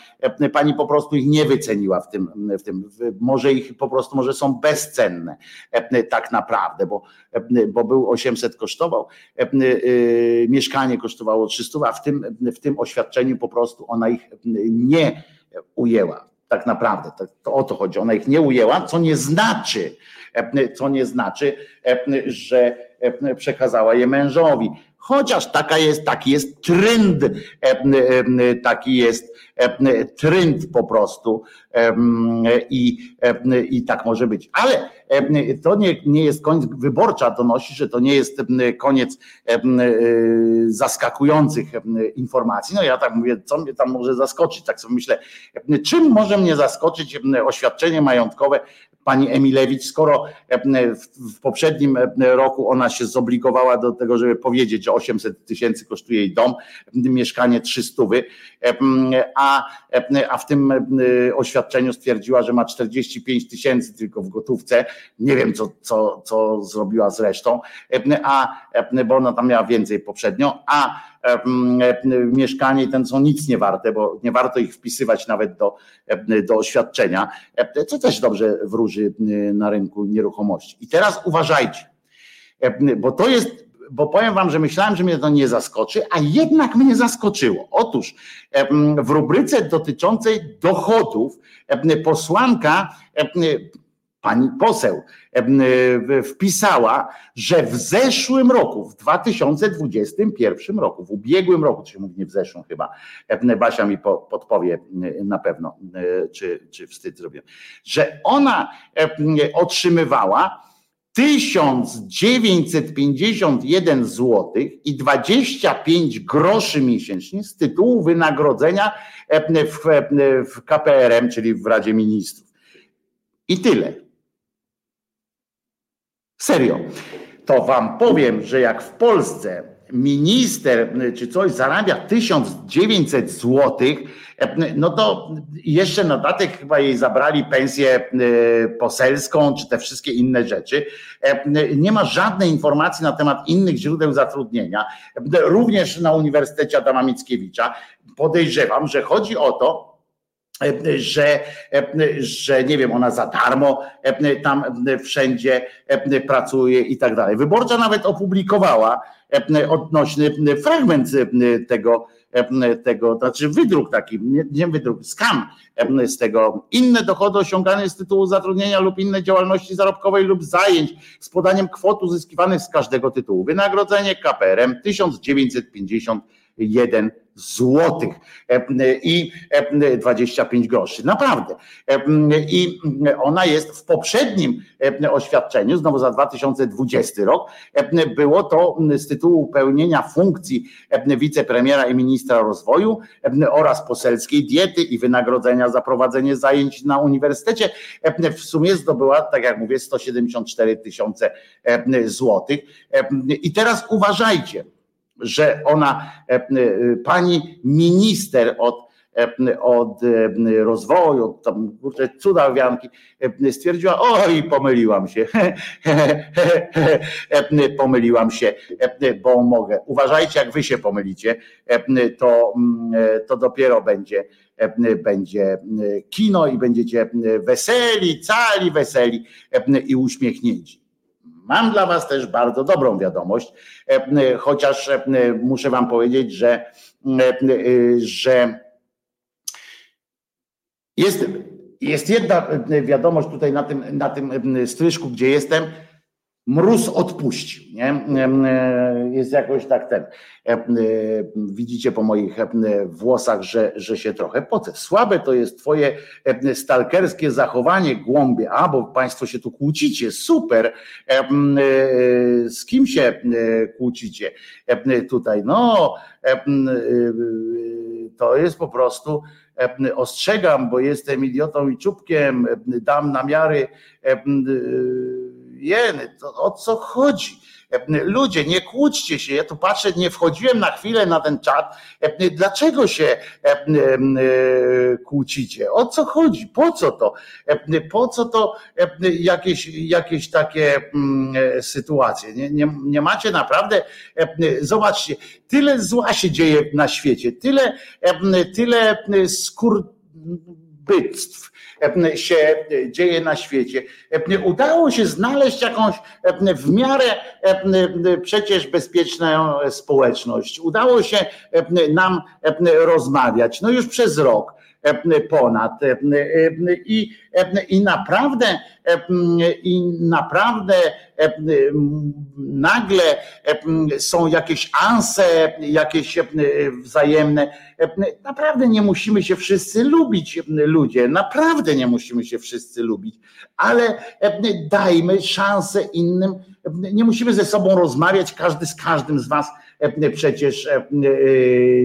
pani po prostu ich nie wyceniła w tym, w tym. Może ich po prostu, może są bezcenne tak naprawdę, bo, bo był 800 kosztował, mieszkanie kosztowało 300, a w tym, w tym oświadczeniu po prostu ona ich nie ujęła. Tak naprawdę, to, o to chodzi. Ona ich nie ujęła, co nie znaczy, co nie znaczy, że przekazała je mężowi. Chociaż taka jest, taki jest trend, taki jest trend po prostu i, i tak może być. Ale to nie, nie jest koniec, wyborcza donosi, że to nie jest koniec zaskakujących informacji. No ja tak mówię, co mnie tam może zaskoczyć, tak sobie myślę, czym może mnie zaskoczyć oświadczenie majątkowe pani Emilewicz, skoro w poprzednim roku ona się zobligowała do tego, żeby powiedzieć, że 800 tysięcy kosztuje jej dom, mieszkanie 300, a, a w tym oświadczeniu stwierdziła, że ma 45 tysięcy tylko w gotówce. Nie wiem, co, co, co zrobiła z resztą, a, bo ona tam miała więcej poprzednio, a mieszkanie ten są nic nie warte, bo nie warto ich wpisywać nawet do, do oświadczenia, co też dobrze wróży na rynku nieruchomości. I teraz uważajcie, bo to jest bo powiem wam, że myślałem, że mnie to nie zaskoczy, a jednak mnie zaskoczyło. Otóż w rubryce dotyczącej dochodów posłanka pani poseł wpisała, że w zeszłym roku, w 2021 roku, w ubiegłym roku, czy mówi nie w zeszłym chyba, Basia mi podpowie na pewno, czy, czy wstyd zrobiłem, że ona otrzymywała 1951 zł i 25 groszy miesięcznie z tytułu wynagrodzenia w KPRM, czyli w Radzie Ministrów. I tyle. Serio. To wam powiem, że jak w Polsce minister czy coś zarabia 1900 złotych, no to jeszcze na datek chyba jej zabrali pensję poselską, czy te wszystkie inne rzeczy. Nie ma żadnej informacji na temat innych źródeł zatrudnienia. Również na Uniwersytecie Adama Mickiewicza podejrzewam, że chodzi o to, że, że nie wiem, ona za darmo tam wszędzie pracuje i tak dalej. Wyborcza nawet opublikowała odnośny fragment tego, tego, znaczy wydruk taki, nie, wydruk, skan z tego. Inne dochody osiągane z tytułu zatrudnienia lub innej działalności zarobkowej lub zajęć z podaniem kwot uzyskiwanych z każdego tytułu. Wynagrodzenie KPRM 1951 złotych i 25 groszy. Naprawdę. I ona jest w poprzednim oświadczeniu, znowu za 2020 rok, było to z tytułu pełnienia funkcji wicepremiera i ministra rozwoju oraz poselskiej diety i wynagrodzenia za prowadzenie zajęć na uniwersytecie. W sumie zdobyła, tak jak mówię, 174 tysiące złotych. I teraz uważajcie, że ona, e, e, pani minister od, e, od rozwoju, od tam kurczę, cudawianki, stwierdziła, oj, pomyliłam się, pomyliłam się, bo mogę. Uważajcie, jak wy się pomylicie, to, to dopiero będzie, będzie kino i będziecie weseli, cali weseli i uśmiechnięci. Mam dla Was też bardzo dobrą wiadomość, e, chociaż e, muszę Wam powiedzieć, że, e, że jest, jest jedna wiadomość tutaj na tym, na tym stryżku, gdzie jestem mróz odpuścił. Nie? Jest jakoś tak ten. Widzicie po moich włosach, że, że się trochę pocę. Słabe to jest twoje stalkerskie zachowanie, głąbie, a bo państwo się tu kłócicie, super. Z kim się kłócicie tutaj? No, to jest po prostu ostrzegam, bo jestem idiotą i czubkiem, dam namiary jeny, to o co chodzi? Ludzie, nie kłóćcie się. Ja tu patrzę, nie wchodziłem na chwilę na ten czat. Dlaczego się e, kłócicie? O co chodzi? Po co to? Po co to jakieś, jakieś takie sytuacje? Nie, nie, nie macie naprawdę, zobaczcie, tyle zła się dzieje na świecie, tyle, tyle skurbyctw się dzieje na świecie. Udało się znaleźć jakąś w miarę przecież bezpieczną społeczność. Udało się nam rozmawiać. No już przez rok ponad. I, i naprawdę, i naprawdę nagle są jakieś anse, jakieś wzajemne. Naprawdę nie musimy się wszyscy lubić, ludzie. Naprawdę nie musimy się wszyscy lubić, ale dajmy szansę innym. Nie musimy ze sobą rozmawiać, każdy z każdym z Was przecież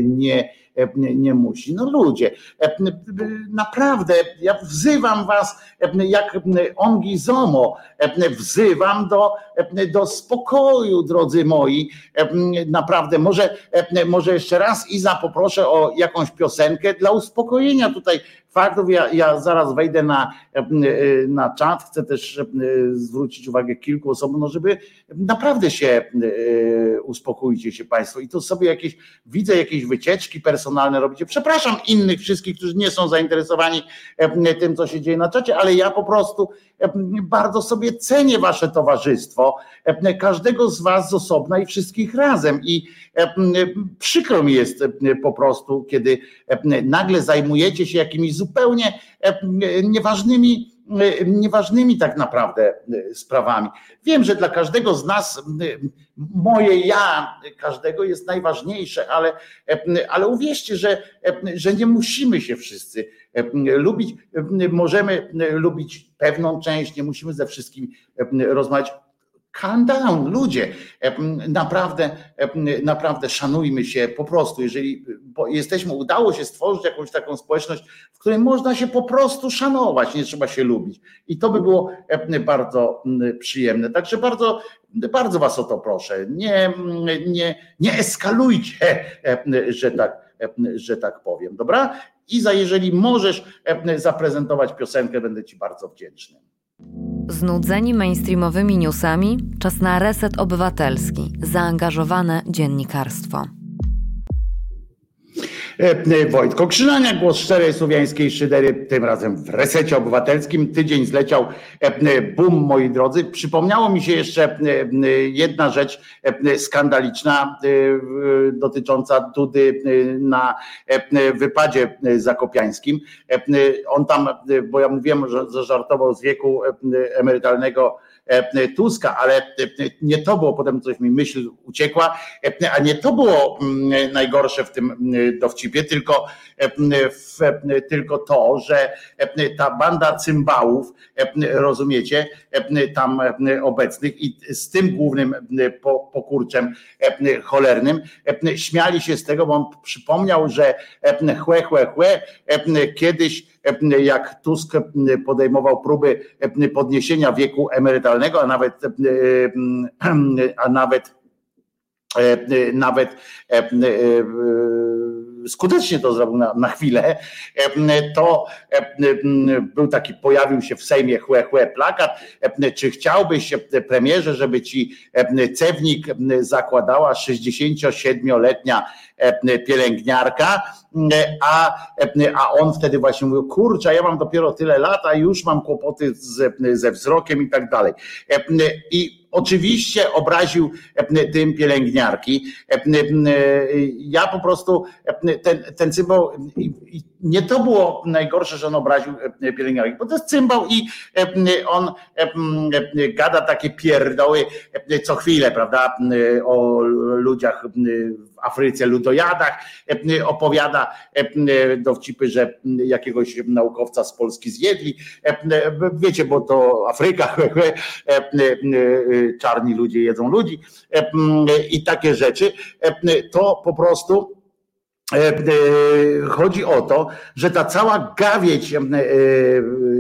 nie E, nie musi. No ludzie, e, naprawdę, ja wzywam was, e, jak ongi zomo, wzywam do, do spokoju, drodzy moi. Naprawdę, może, może jeszcze raz Iza poproszę o jakąś piosenkę dla uspokojenia tutaj faktów. Ja, ja zaraz wejdę na, na czat. Chcę też zwrócić uwagę kilku osobom, no żeby naprawdę się uspokójcie się Państwo. I to sobie jakieś, widzę jakieś wycieczki personalne robicie. Przepraszam innych wszystkich, którzy nie są zainteresowani tym, co się dzieje na czacie, ale ja po prostu bardzo sobie cenię Wasze towarzystwo, każdego z Was z osobna i wszystkich razem. I przykro mi jest po prostu, kiedy nagle zajmujecie się jakimiś zupełnie nieważnymi, nieważnymi tak naprawdę sprawami. Wiem, że dla każdego z nas moje ja każdego jest najważniejsze, ale, ale uwierzcie, że, że nie musimy się wszyscy lubić. Możemy lubić pewną część, nie musimy ze wszystkim rozmawiać. Calm down, ludzie, naprawdę, naprawdę szanujmy się po prostu, jeżeli jesteśmy, udało się stworzyć jakąś taką społeczność, w której można się po prostu szanować, nie trzeba się lubić. I to by było bardzo przyjemne, także bardzo, bardzo was o to proszę, nie, nie, nie eskalujcie, że tak, że tak powiem, dobra? Iza, jeżeli możesz zaprezentować piosenkę, będę ci bardzo wdzięczny. Znudzeni mainstreamowymi newsami, czas na reset obywatelski, zaangażowane dziennikarstwo. E, e, Wojtko Krzyżania, głos szczerej słowiańskiej szydery, tym razem w resecie obywatelskim. Tydzień zleciał e, bum, moi drodzy. Przypomniało mi się jeszcze jedna rzecz skandaliczna dotycząca Dudy na wypadzie zakopiańskim. On tam, bo ja mówiłem, że żartował z wieku emerytalnego Tuska, ale e, nie to było, potem coś mi myśl uciekła, e, a nie to było mm, najgorsze w tym mm, dowcipie, tylko, tylko to, że ta banda cymbałów, rozumiecie, tam obecnych i z tym głównym pokurczem cholernym śmiali się z tego, bo on przypomniał, że chłe, chłe, chłe, kiedyś jak Tusk podejmował próby podniesienia wieku emerytalnego, a nawet a nawet nawet skutecznie to zrobił na, na chwilę, to był taki, pojawił się w Sejmie chłe, chłe plakat, czy chciałbyś premierze, żeby ci cewnik zakładała 67-letnia pielęgniarka, a, a on wtedy właśnie mówił, kurczę, ja mam dopiero tyle lat, a już mam kłopoty z, ze wzrokiem i tak dalej. I oczywiście obraził tym pielęgniarki. Ja po prostu ten, ten cymbał, nie to było najgorsze, że on obraził pielęgniarki, bo to jest cymbał i on gada takie pierdoły co chwilę, prawda, o ludziach w Afryce, ludojadach, opowiada dowcipy, że jakiegoś naukowca z Polski zjedli. Wiecie, bo to Afryka, czarni ludzie jedzą ludzi i takie rzeczy. To po prostu chodzi o to, że ta cała gawieć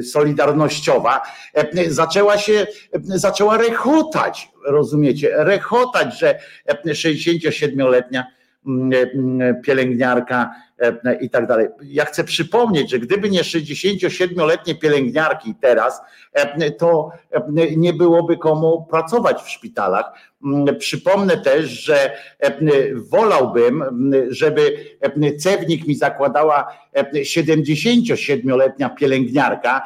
solidarnościowa zaczęła się, zaczęła rechotać, rozumiecie, rechotać, że 67-letnia pielęgniarka i tak dalej. Ja chcę przypomnieć, że gdyby nie 67-letnie pielęgniarki teraz, to nie byłoby komu pracować w szpitalach. Przypomnę też, że wolałbym, żeby cewnik mi zakładała 77-letnia pielęgniarka,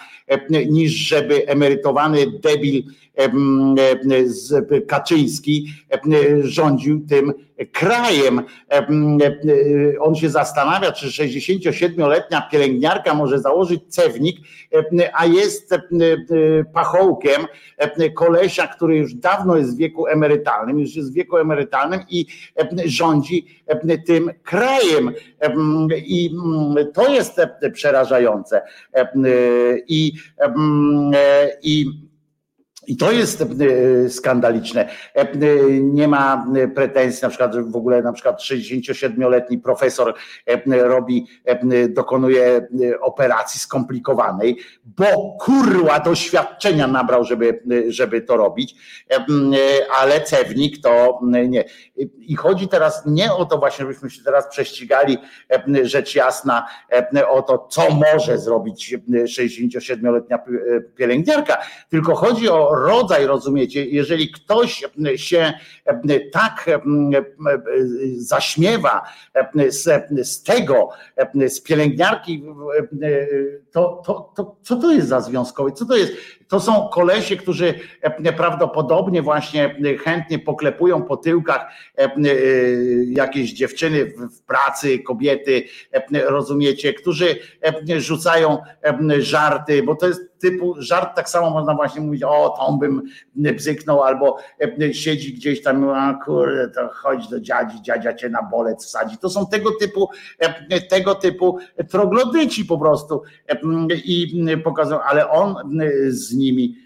niż żeby emerytowany debil Kaczyński rządził tym krajem. On się zastanawia, czy 67-letnia pielęgniarka może założyć cewnik, a jest pachołkiem kolesia, który już dawno jest w wieku emerytalnym, już jest w wieku emerytalnym i rządzi tym krajem. I to jest przerażające. I, i i to jest e, skandaliczne. E, e, nie ma pretensji, na przykład, że w ogóle na przykład 67-letni profesor robi, dokonuje operacji skomplikowanej, bo kurła doświadczenia nabrał, żeby, żeby to robić, ale cewnik to nie. I chodzi teraz nie o to właśnie, żebyśmy się teraz prześcigali, rzecz jasna, o to, co może zrobić 67-letnia pielęgniarka, tylko chodzi o rodzaj, rozumiecie, jeżeli ktoś się tak zaśmiewa z, z tego, z pielęgniarki, to, to, to co to jest za związkowy? Co to jest? To są kolesie, którzy prawdopodobnie właśnie chętnie poklepują po tyłkach jakieś dziewczyny w pracy, kobiety, rozumiecie, którzy rzucają żarty, bo to jest typu żart, tak samo można właśnie mówić, o, tą bym bzyknął, albo siedzi gdzieś tam, a kurde, to chodź do dziadzi, dziadzia cię na bolec wsadzi. To są tego typu, tego typu troglodyci po prostu i pokazują, ale on z nimi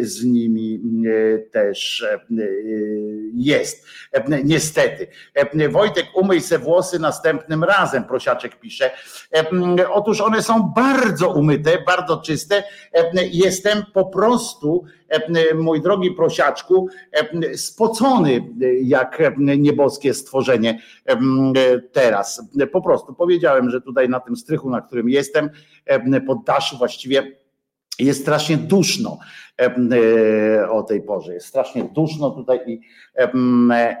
z nimi też jest. Niestety. Wojtek, umyj se włosy następnym razem, prosiaczek pisze. Otóż one są bardzo umyte, bardzo czyste. Jestem po prostu, mój drogi prosiaczku, spocony jak nieboskie stworzenie teraz. Po prostu powiedziałem, że tutaj na tym strychu, na którym jestem, poddaszu właściwie jest strasznie duszno e, o tej porze. Jest strasznie duszno tutaj i,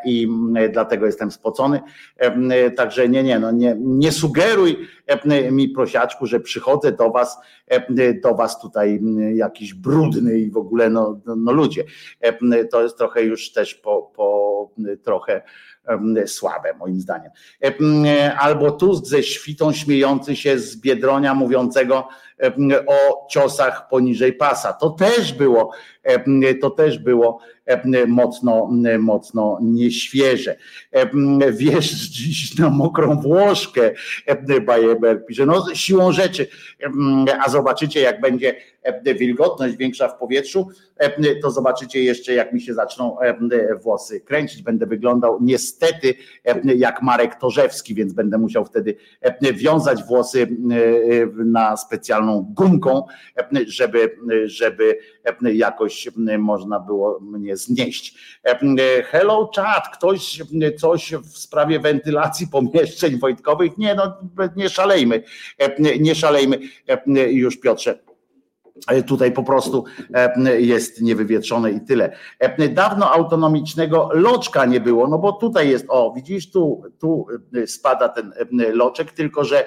i dlatego jestem spocony. Także nie, nie, no nie, nie sugeruj mi prosiaczku, że przychodzę do was, do was tutaj jakiś brudny i w ogóle no, no ludzie. To jest trochę już też po, po trochę słabe moim zdaniem. Albo Tusk ze świtą śmiejący się z Biedronia mówiącego o ciosach poniżej pasa. To też było, to też było mocno, mocno nieświeże. Wiesz dziś na mokrą Włoszkę, Bajeber pisze, no siłą rzeczy, a zobaczycie jak będzie wilgotność większa w powietrzu, to zobaczycie jeszcze jak mi się zaczną włosy kręcić, będę wyglądał niestety jak Marek Torzewski, więc będę musiał wtedy wiązać włosy na specjalną gumką, żeby, żeby jakoś można było mnie znieść. Hello chat, ktoś coś w sprawie wentylacji pomieszczeń wojtkowych? Nie, no nie szalejmy, nie szalejmy już Piotrze tutaj po prostu jest niewywietrzone i tyle. Dawno autonomicznego loczka nie było, no bo tutaj jest, o widzisz, tu, tu spada ten loczek, tylko że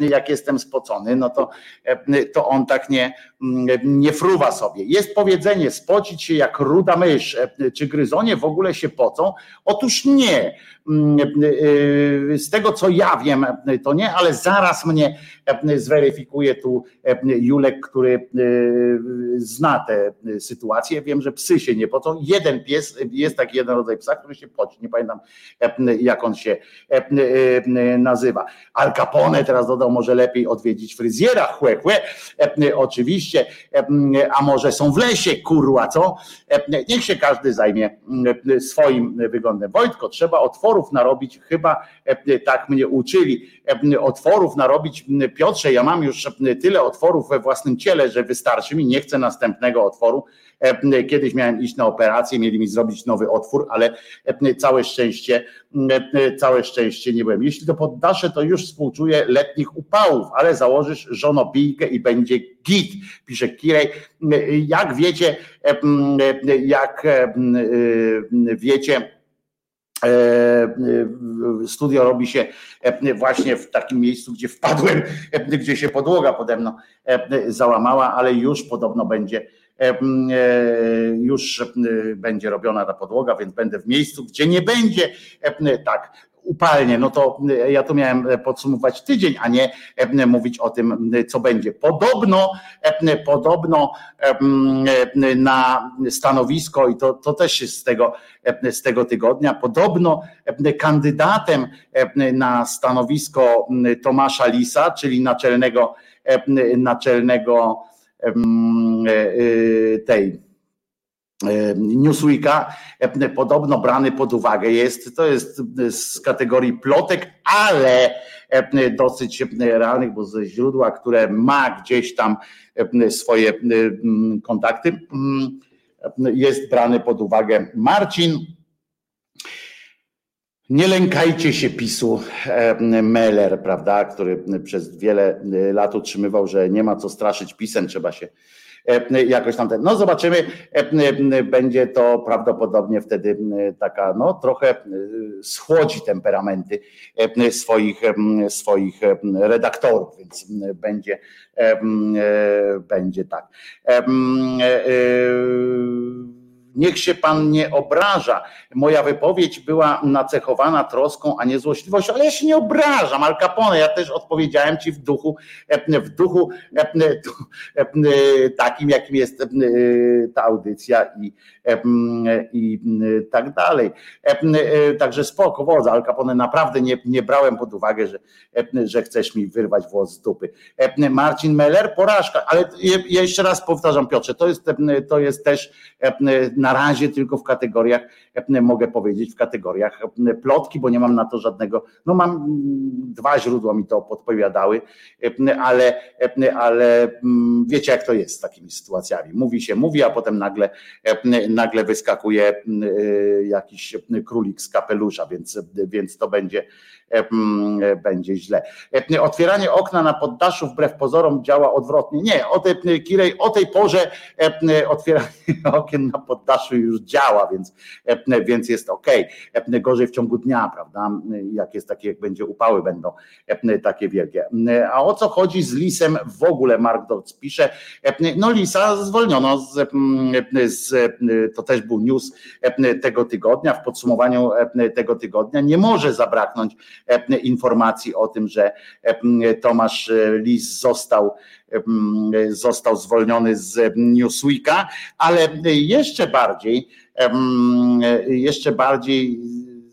jak jestem spocony, no to, to on tak nie, nie fruwa sobie. Jest powiedzenie, spocić się jak ruda mysz, czy gryzonie w ogóle się pocą? Otóż nie. Z tego co ja wiem, to nie, ale zaraz mnie zweryfikuje tu Julek, który zna tę sytuację. Wiem, że psy się nie pocą. Jeden pies, jest taki jeden rodzaj psa, który się poci. Nie pamiętam, jak on się nazywa. Al Capone teraz dodał, może lepiej odwiedzić fryzjera, chłe, chłe. Oczywiście, a może są w lesie, kurła, co? Niech się każdy zajmie swoim wyglądem. Wojtko, trzeba otworów narobić, chyba tak mnie uczyli. Otworów narobić, Piotrze, ja mam już tyle otworów we własnym ciele, że wystarczy mi, nie chcę następnego otworu. Kiedyś miałem iść na operację, mieli mi zrobić nowy otwór, ale całe szczęście, całe szczęście nie byłem. Jeśli to poddaszę, to już współczuję letnich upałów, ale założysz żonobijkę i będzie git, pisze Kirej. Jak wiecie, jak wiecie, E, e, studio robi się e, właśnie w takim miejscu, gdzie wpadłem, gdzie się podłoga pode mną załamała, ale już podobno będzie już będzie robiona ta podłoga, więc będę w miejscu, gdzie nie będzie tak upalnie, no to e, ja tu miałem e, podsumować tydzień, a nie e, mówić o tym, co będzie. Podobno, podobno na stanowisko, i to, to też jest z tego, z tego tygodnia, podobno kandydatem na stanowisko Tomasza Lisa, czyli naczelnego, naczelnego tej Newsweeka e, podobno brany pod uwagę jest, to jest z kategorii plotek, ale e, dosyć realnych, bo ze źródła, które ma gdzieś tam swoje kontakty, jest brany pod uwagę Marcin. Nie lękajcie się PiSu Meller, prawda, który przez wiele lat utrzymywał, że nie ma co straszyć PiSem, trzeba się E, jakoś tam ten. No zobaczymy, e, będzie to prawdopodobnie wtedy taka, no trochę e, schłodzi temperamenty swoich, swoich redaktorów, więc będzie, będzie tak Niech się pan nie obraża. Moja wypowiedź była nacechowana troską, a nie złośliwością, ale ja się nie obrażam, Al Capone, ja też odpowiedziałem ci w duchu, w duchu takim, jakim jest ta audycja i, i tak dalej. Także spoko, wodza, Al Capone naprawdę nie, nie brałem pod uwagę, że, że chcesz mi wyrwać włos z dupy. Marcin Meller, porażka, ale jeszcze raz powtarzam Piotrze, to jest, to jest też na razie tylko w kategoriach, mogę powiedzieć, w kategoriach plotki, bo nie mam na to żadnego, no mam dwa źródła mi to podpowiadały, ale, ale mm, wiecie jak to jest z takimi sytuacjami. Mówi się, mówi, a potem nagle, nagle wyskakuje mm, jakiś królik z kapelusza, więc, więc to będzie będzie źle. Otwieranie okna na poddaszu wbrew pozorom działa odwrotnie. Nie, o tej, Kirej, o tej porze otwieranie okien na poddaszu już działa, więc, więc jest ok. Gorzej w ciągu dnia, prawda? Jak jest takie, jak będzie upały będą takie wielkie. A o co chodzi z lisem w ogóle, Mark Dodds pisze, no lisa zwolniono z, z, to też był news tego tygodnia, w podsumowaniu tego tygodnia nie może zabraknąć informacji o tym, że Tomasz Lis został został zwolniony z Newsweeka, ale jeszcze bardziej, jeszcze bardziej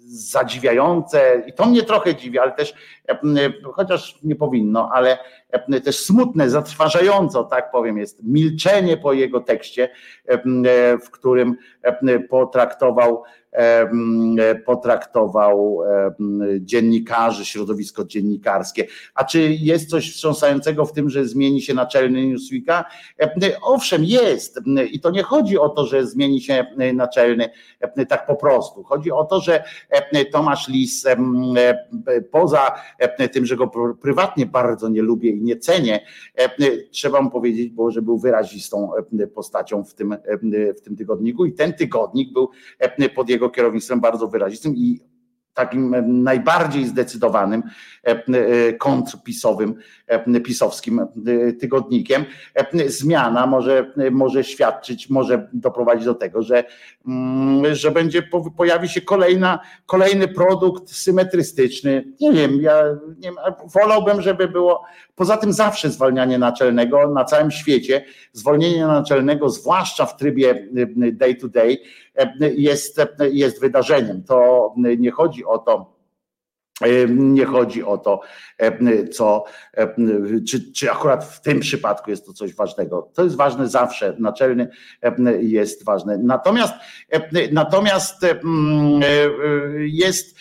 zadziwiające i to mnie trochę dziwi, ale też chociaż nie powinno, ale też smutne, zatrważająco, tak powiem, jest milczenie po jego tekście, w którym potraktował potraktował dziennikarzy, środowisko dziennikarskie. A czy jest coś wstrząsającego w tym, że zmieni się naczelny Newsweeka? Owszem, jest. I to nie chodzi o to, że zmieni się naczelny tak po prostu. Chodzi o to, że Tomasz Lis poza tym, że go prywatnie bardzo nie lubię i nie cenię, trzeba mu powiedzieć, bo że był wyrazistą postacią w tym, w tym tygodniku i ten tygodnik był pod jego kierownictwem bardzo wyrazistym i takim najbardziej zdecydowanym e, e, kontrpisowym, e, pisowskim tygodnikiem. Zmiana może, może świadczyć, może doprowadzić do tego, że, mm, że będzie pojawi się kolejna, kolejny produkt symetrystyczny. Nie wiem, ja nie, wolałbym, żeby było poza tym zawsze zwalnianie naczelnego na całym świecie, zwolnienie naczelnego, zwłaszcza w trybie day to day, jest, jest wydarzeniem. To nie chodzi o to, nie chodzi o to, co, czy, czy akurat w tym przypadku jest to coś ważnego. To jest ważne zawsze, naczelny jest ważny. Natomiast, natomiast jest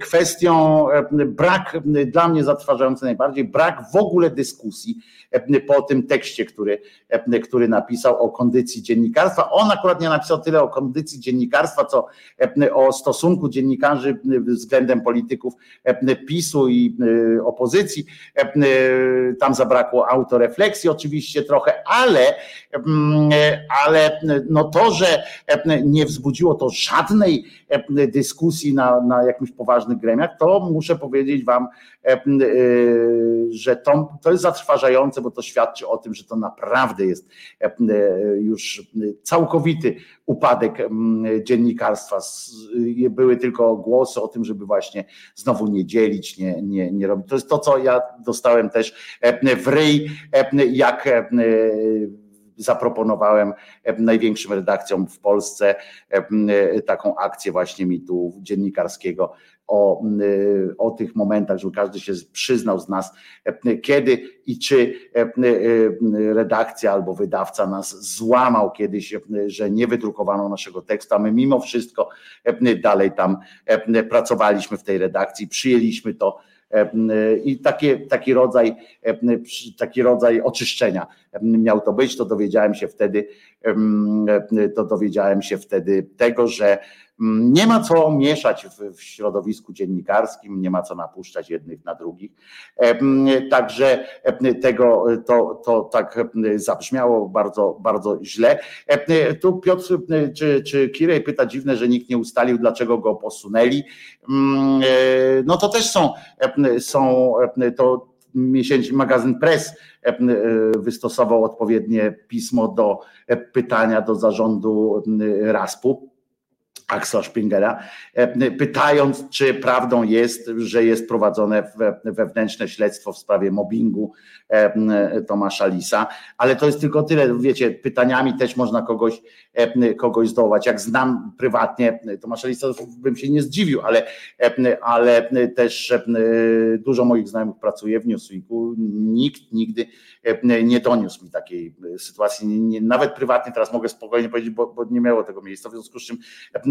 kwestią brak, dla mnie zatrważający najbardziej, brak w ogóle dyskusji po tym tekście, który, który napisał o kondycji dziennikarstwa. On akurat nie napisał tyle o kondycji dziennikarstwa, co o stosunku dziennikarzy względem polityków PiSu i opozycji. Tam zabrakło autorefleksji oczywiście trochę, ale, ale no to, że nie wzbudziło to żadnej dyskusji na, na jakimś poważnych gremiach, to muszę powiedzieć wam, że to, to jest zatrważające, bo to świadczy o tym, że to naprawdę jest już całkowity upadek dziennikarstwa. Były tylko głosy o tym, żeby właśnie znowu nie dzielić, nie, nie, nie robić. To jest to, co ja dostałem też w ryj, jak zaproponowałem największym redakcjom w Polsce taką akcję właśnie mitu dziennikarskiego o, o tych momentach, żeby każdy się przyznał z nas, kiedy i czy redakcja albo wydawca nas złamał kiedyś, że nie wydrukowano naszego tekstu, a my mimo wszystko dalej tam pracowaliśmy w tej redakcji, przyjęliśmy to i takie, taki, rodzaj, taki rodzaj oczyszczenia. Miał to być, to dowiedziałem się wtedy, to dowiedziałem się wtedy tego, że nie ma co mieszać w, w, środowisku dziennikarskim, nie ma co napuszczać jednych na drugich. Także tego to, to tak zabrzmiało bardzo, bardzo źle. Tu Piotr czy, czy Kirej pyta dziwne, że nikt nie ustalił, dlaczego go posunęli. No to też są, są to miesięczny magazyn Press wystosował odpowiednie pismo do pytania do zarządu RASP-u Axla Springera, e, pytając, czy prawdą jest, że jest prowadzone wewnętrzne śledztwo w sprawie mobbingu e, Tomasza Lisa, ale to jest tylko tyle, wiecie, pytaniami też można kogoś, e, kogoś zdołać. Jak znam prywatnie Tomasza Lisa, bym się nie zdziwił, ale, ale też dużo moich znajomych pracuje w Newsweeku, nikt nigdy nie doniósł mi takiej sytuacji, nawet prywatnie teraz mogę spokojnie powiedzieć, bo, bo nie miało tego miejsca, w związku z czym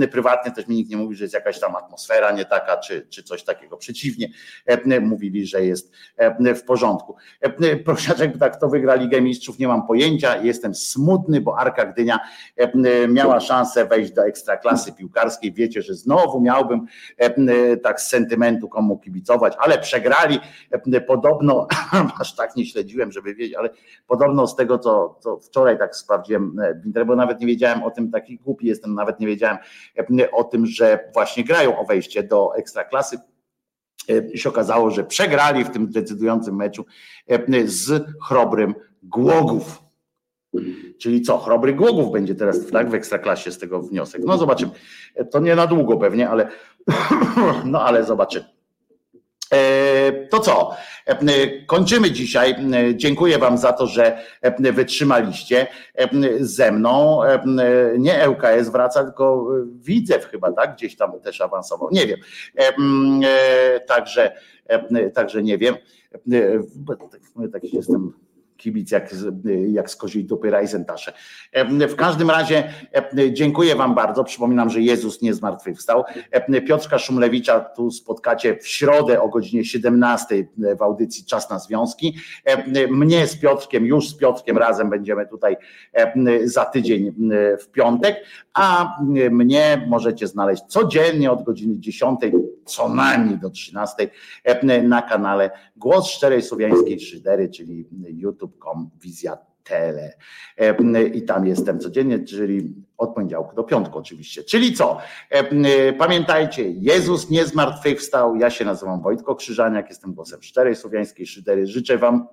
prywatnie też mi nikt nie mówi, że jest jakaś tam atmosfera nie taka, czy, czy coś takiego. Przeciwnie, e, mówili, że jest e, w porządku. E, Prosiaczek tak, kto wygra Ligę Mistrzów, nie mam pojęcia. Jestem smutny, bo Arka Gdynia miała szansę wejść do ekstraklasy piłkarskiej. Wiecie, że znowu miałbym tak z sentymentu komu kibicować, ale przegrali. Podobno, aż tak nie śledziłem, żeby wiedzieć, ale podobno z tego, co, co wczoraj tak sprawdziłem bo nawet nie wiedziałem o tym, taki głupi jestem, nawet nie wiedziałem, o tym, że właśnie grają o wejście do ekstraklasy. I się okazało, że przegrali w tym decydującym meczu z chrobrym Głogów. Czyli co, chrobry Głogów będzie teraz tak, w ekstraklasie z tego wniosek. No zobaczymy. To nie na długo pewnie, ale no ale zobaczymy. E, to co? E, kończymy dzisiaj. E, dziękuję Wam za to, że wytrzymaliście ze mną. Nie ЛKS wraca, tylko Widzew chyba, tak? Gdzieś tam też awansował. Nie wiem. Także, także nie wiem. Taki jestem kibic jak, jak z koziej dupy Reisentasze. W każdym razie dziękuję Wam bardzo. Przypominam, że Jezus nie zmartwychwstał. Piotrka Szumlewicza tu spotkacie w środę o godzinie 17 w audycji Czas na Związki. Mnie z Piotrkiem, już z Piotrkiem razem będziemy tutaj za tydzień w piątek, a mnie możecie znaleźć codziennie od godziny 10 co najmniej do 13 na kanale Głos Szczerej Słowiańskiej Szydery, czyli youtube.com wizja tele. I tam jestem codziennie, czyli od poniedziałku do piątku oczywiście. Czyli co? Pamiętajcie, Jezus nie zmartwychwstał. Ja się nazywam Wojtko Krzyżaniak, jestem głosem Szczerej Słowiańskiej Szydery. Życzę Wam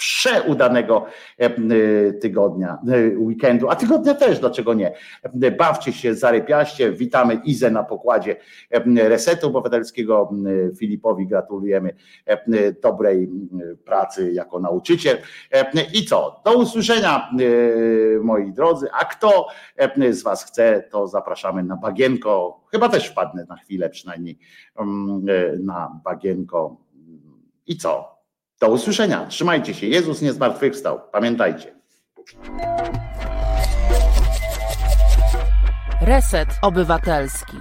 przeudanego e, tygodnia, e, weekendu, a tygodnia też, dlaczego nie? Bawcie się, zarypiaście, witamy Izę na pokładzie Resetu Obywatelskiego, Filipowi gratulujemy dobrej pracy jako nauczyciel i co? Do usłyszenia moi drodzy, a kto z Was chce, to zapraszamy na Bagienko, chyba też wpadnę na chwilę przynajmniej na Bagienko i co? Do usłyszenia. Trzymajcie się. Jezus nie zmartwychwstał. Pamiętajcie. Reset Obywatelski.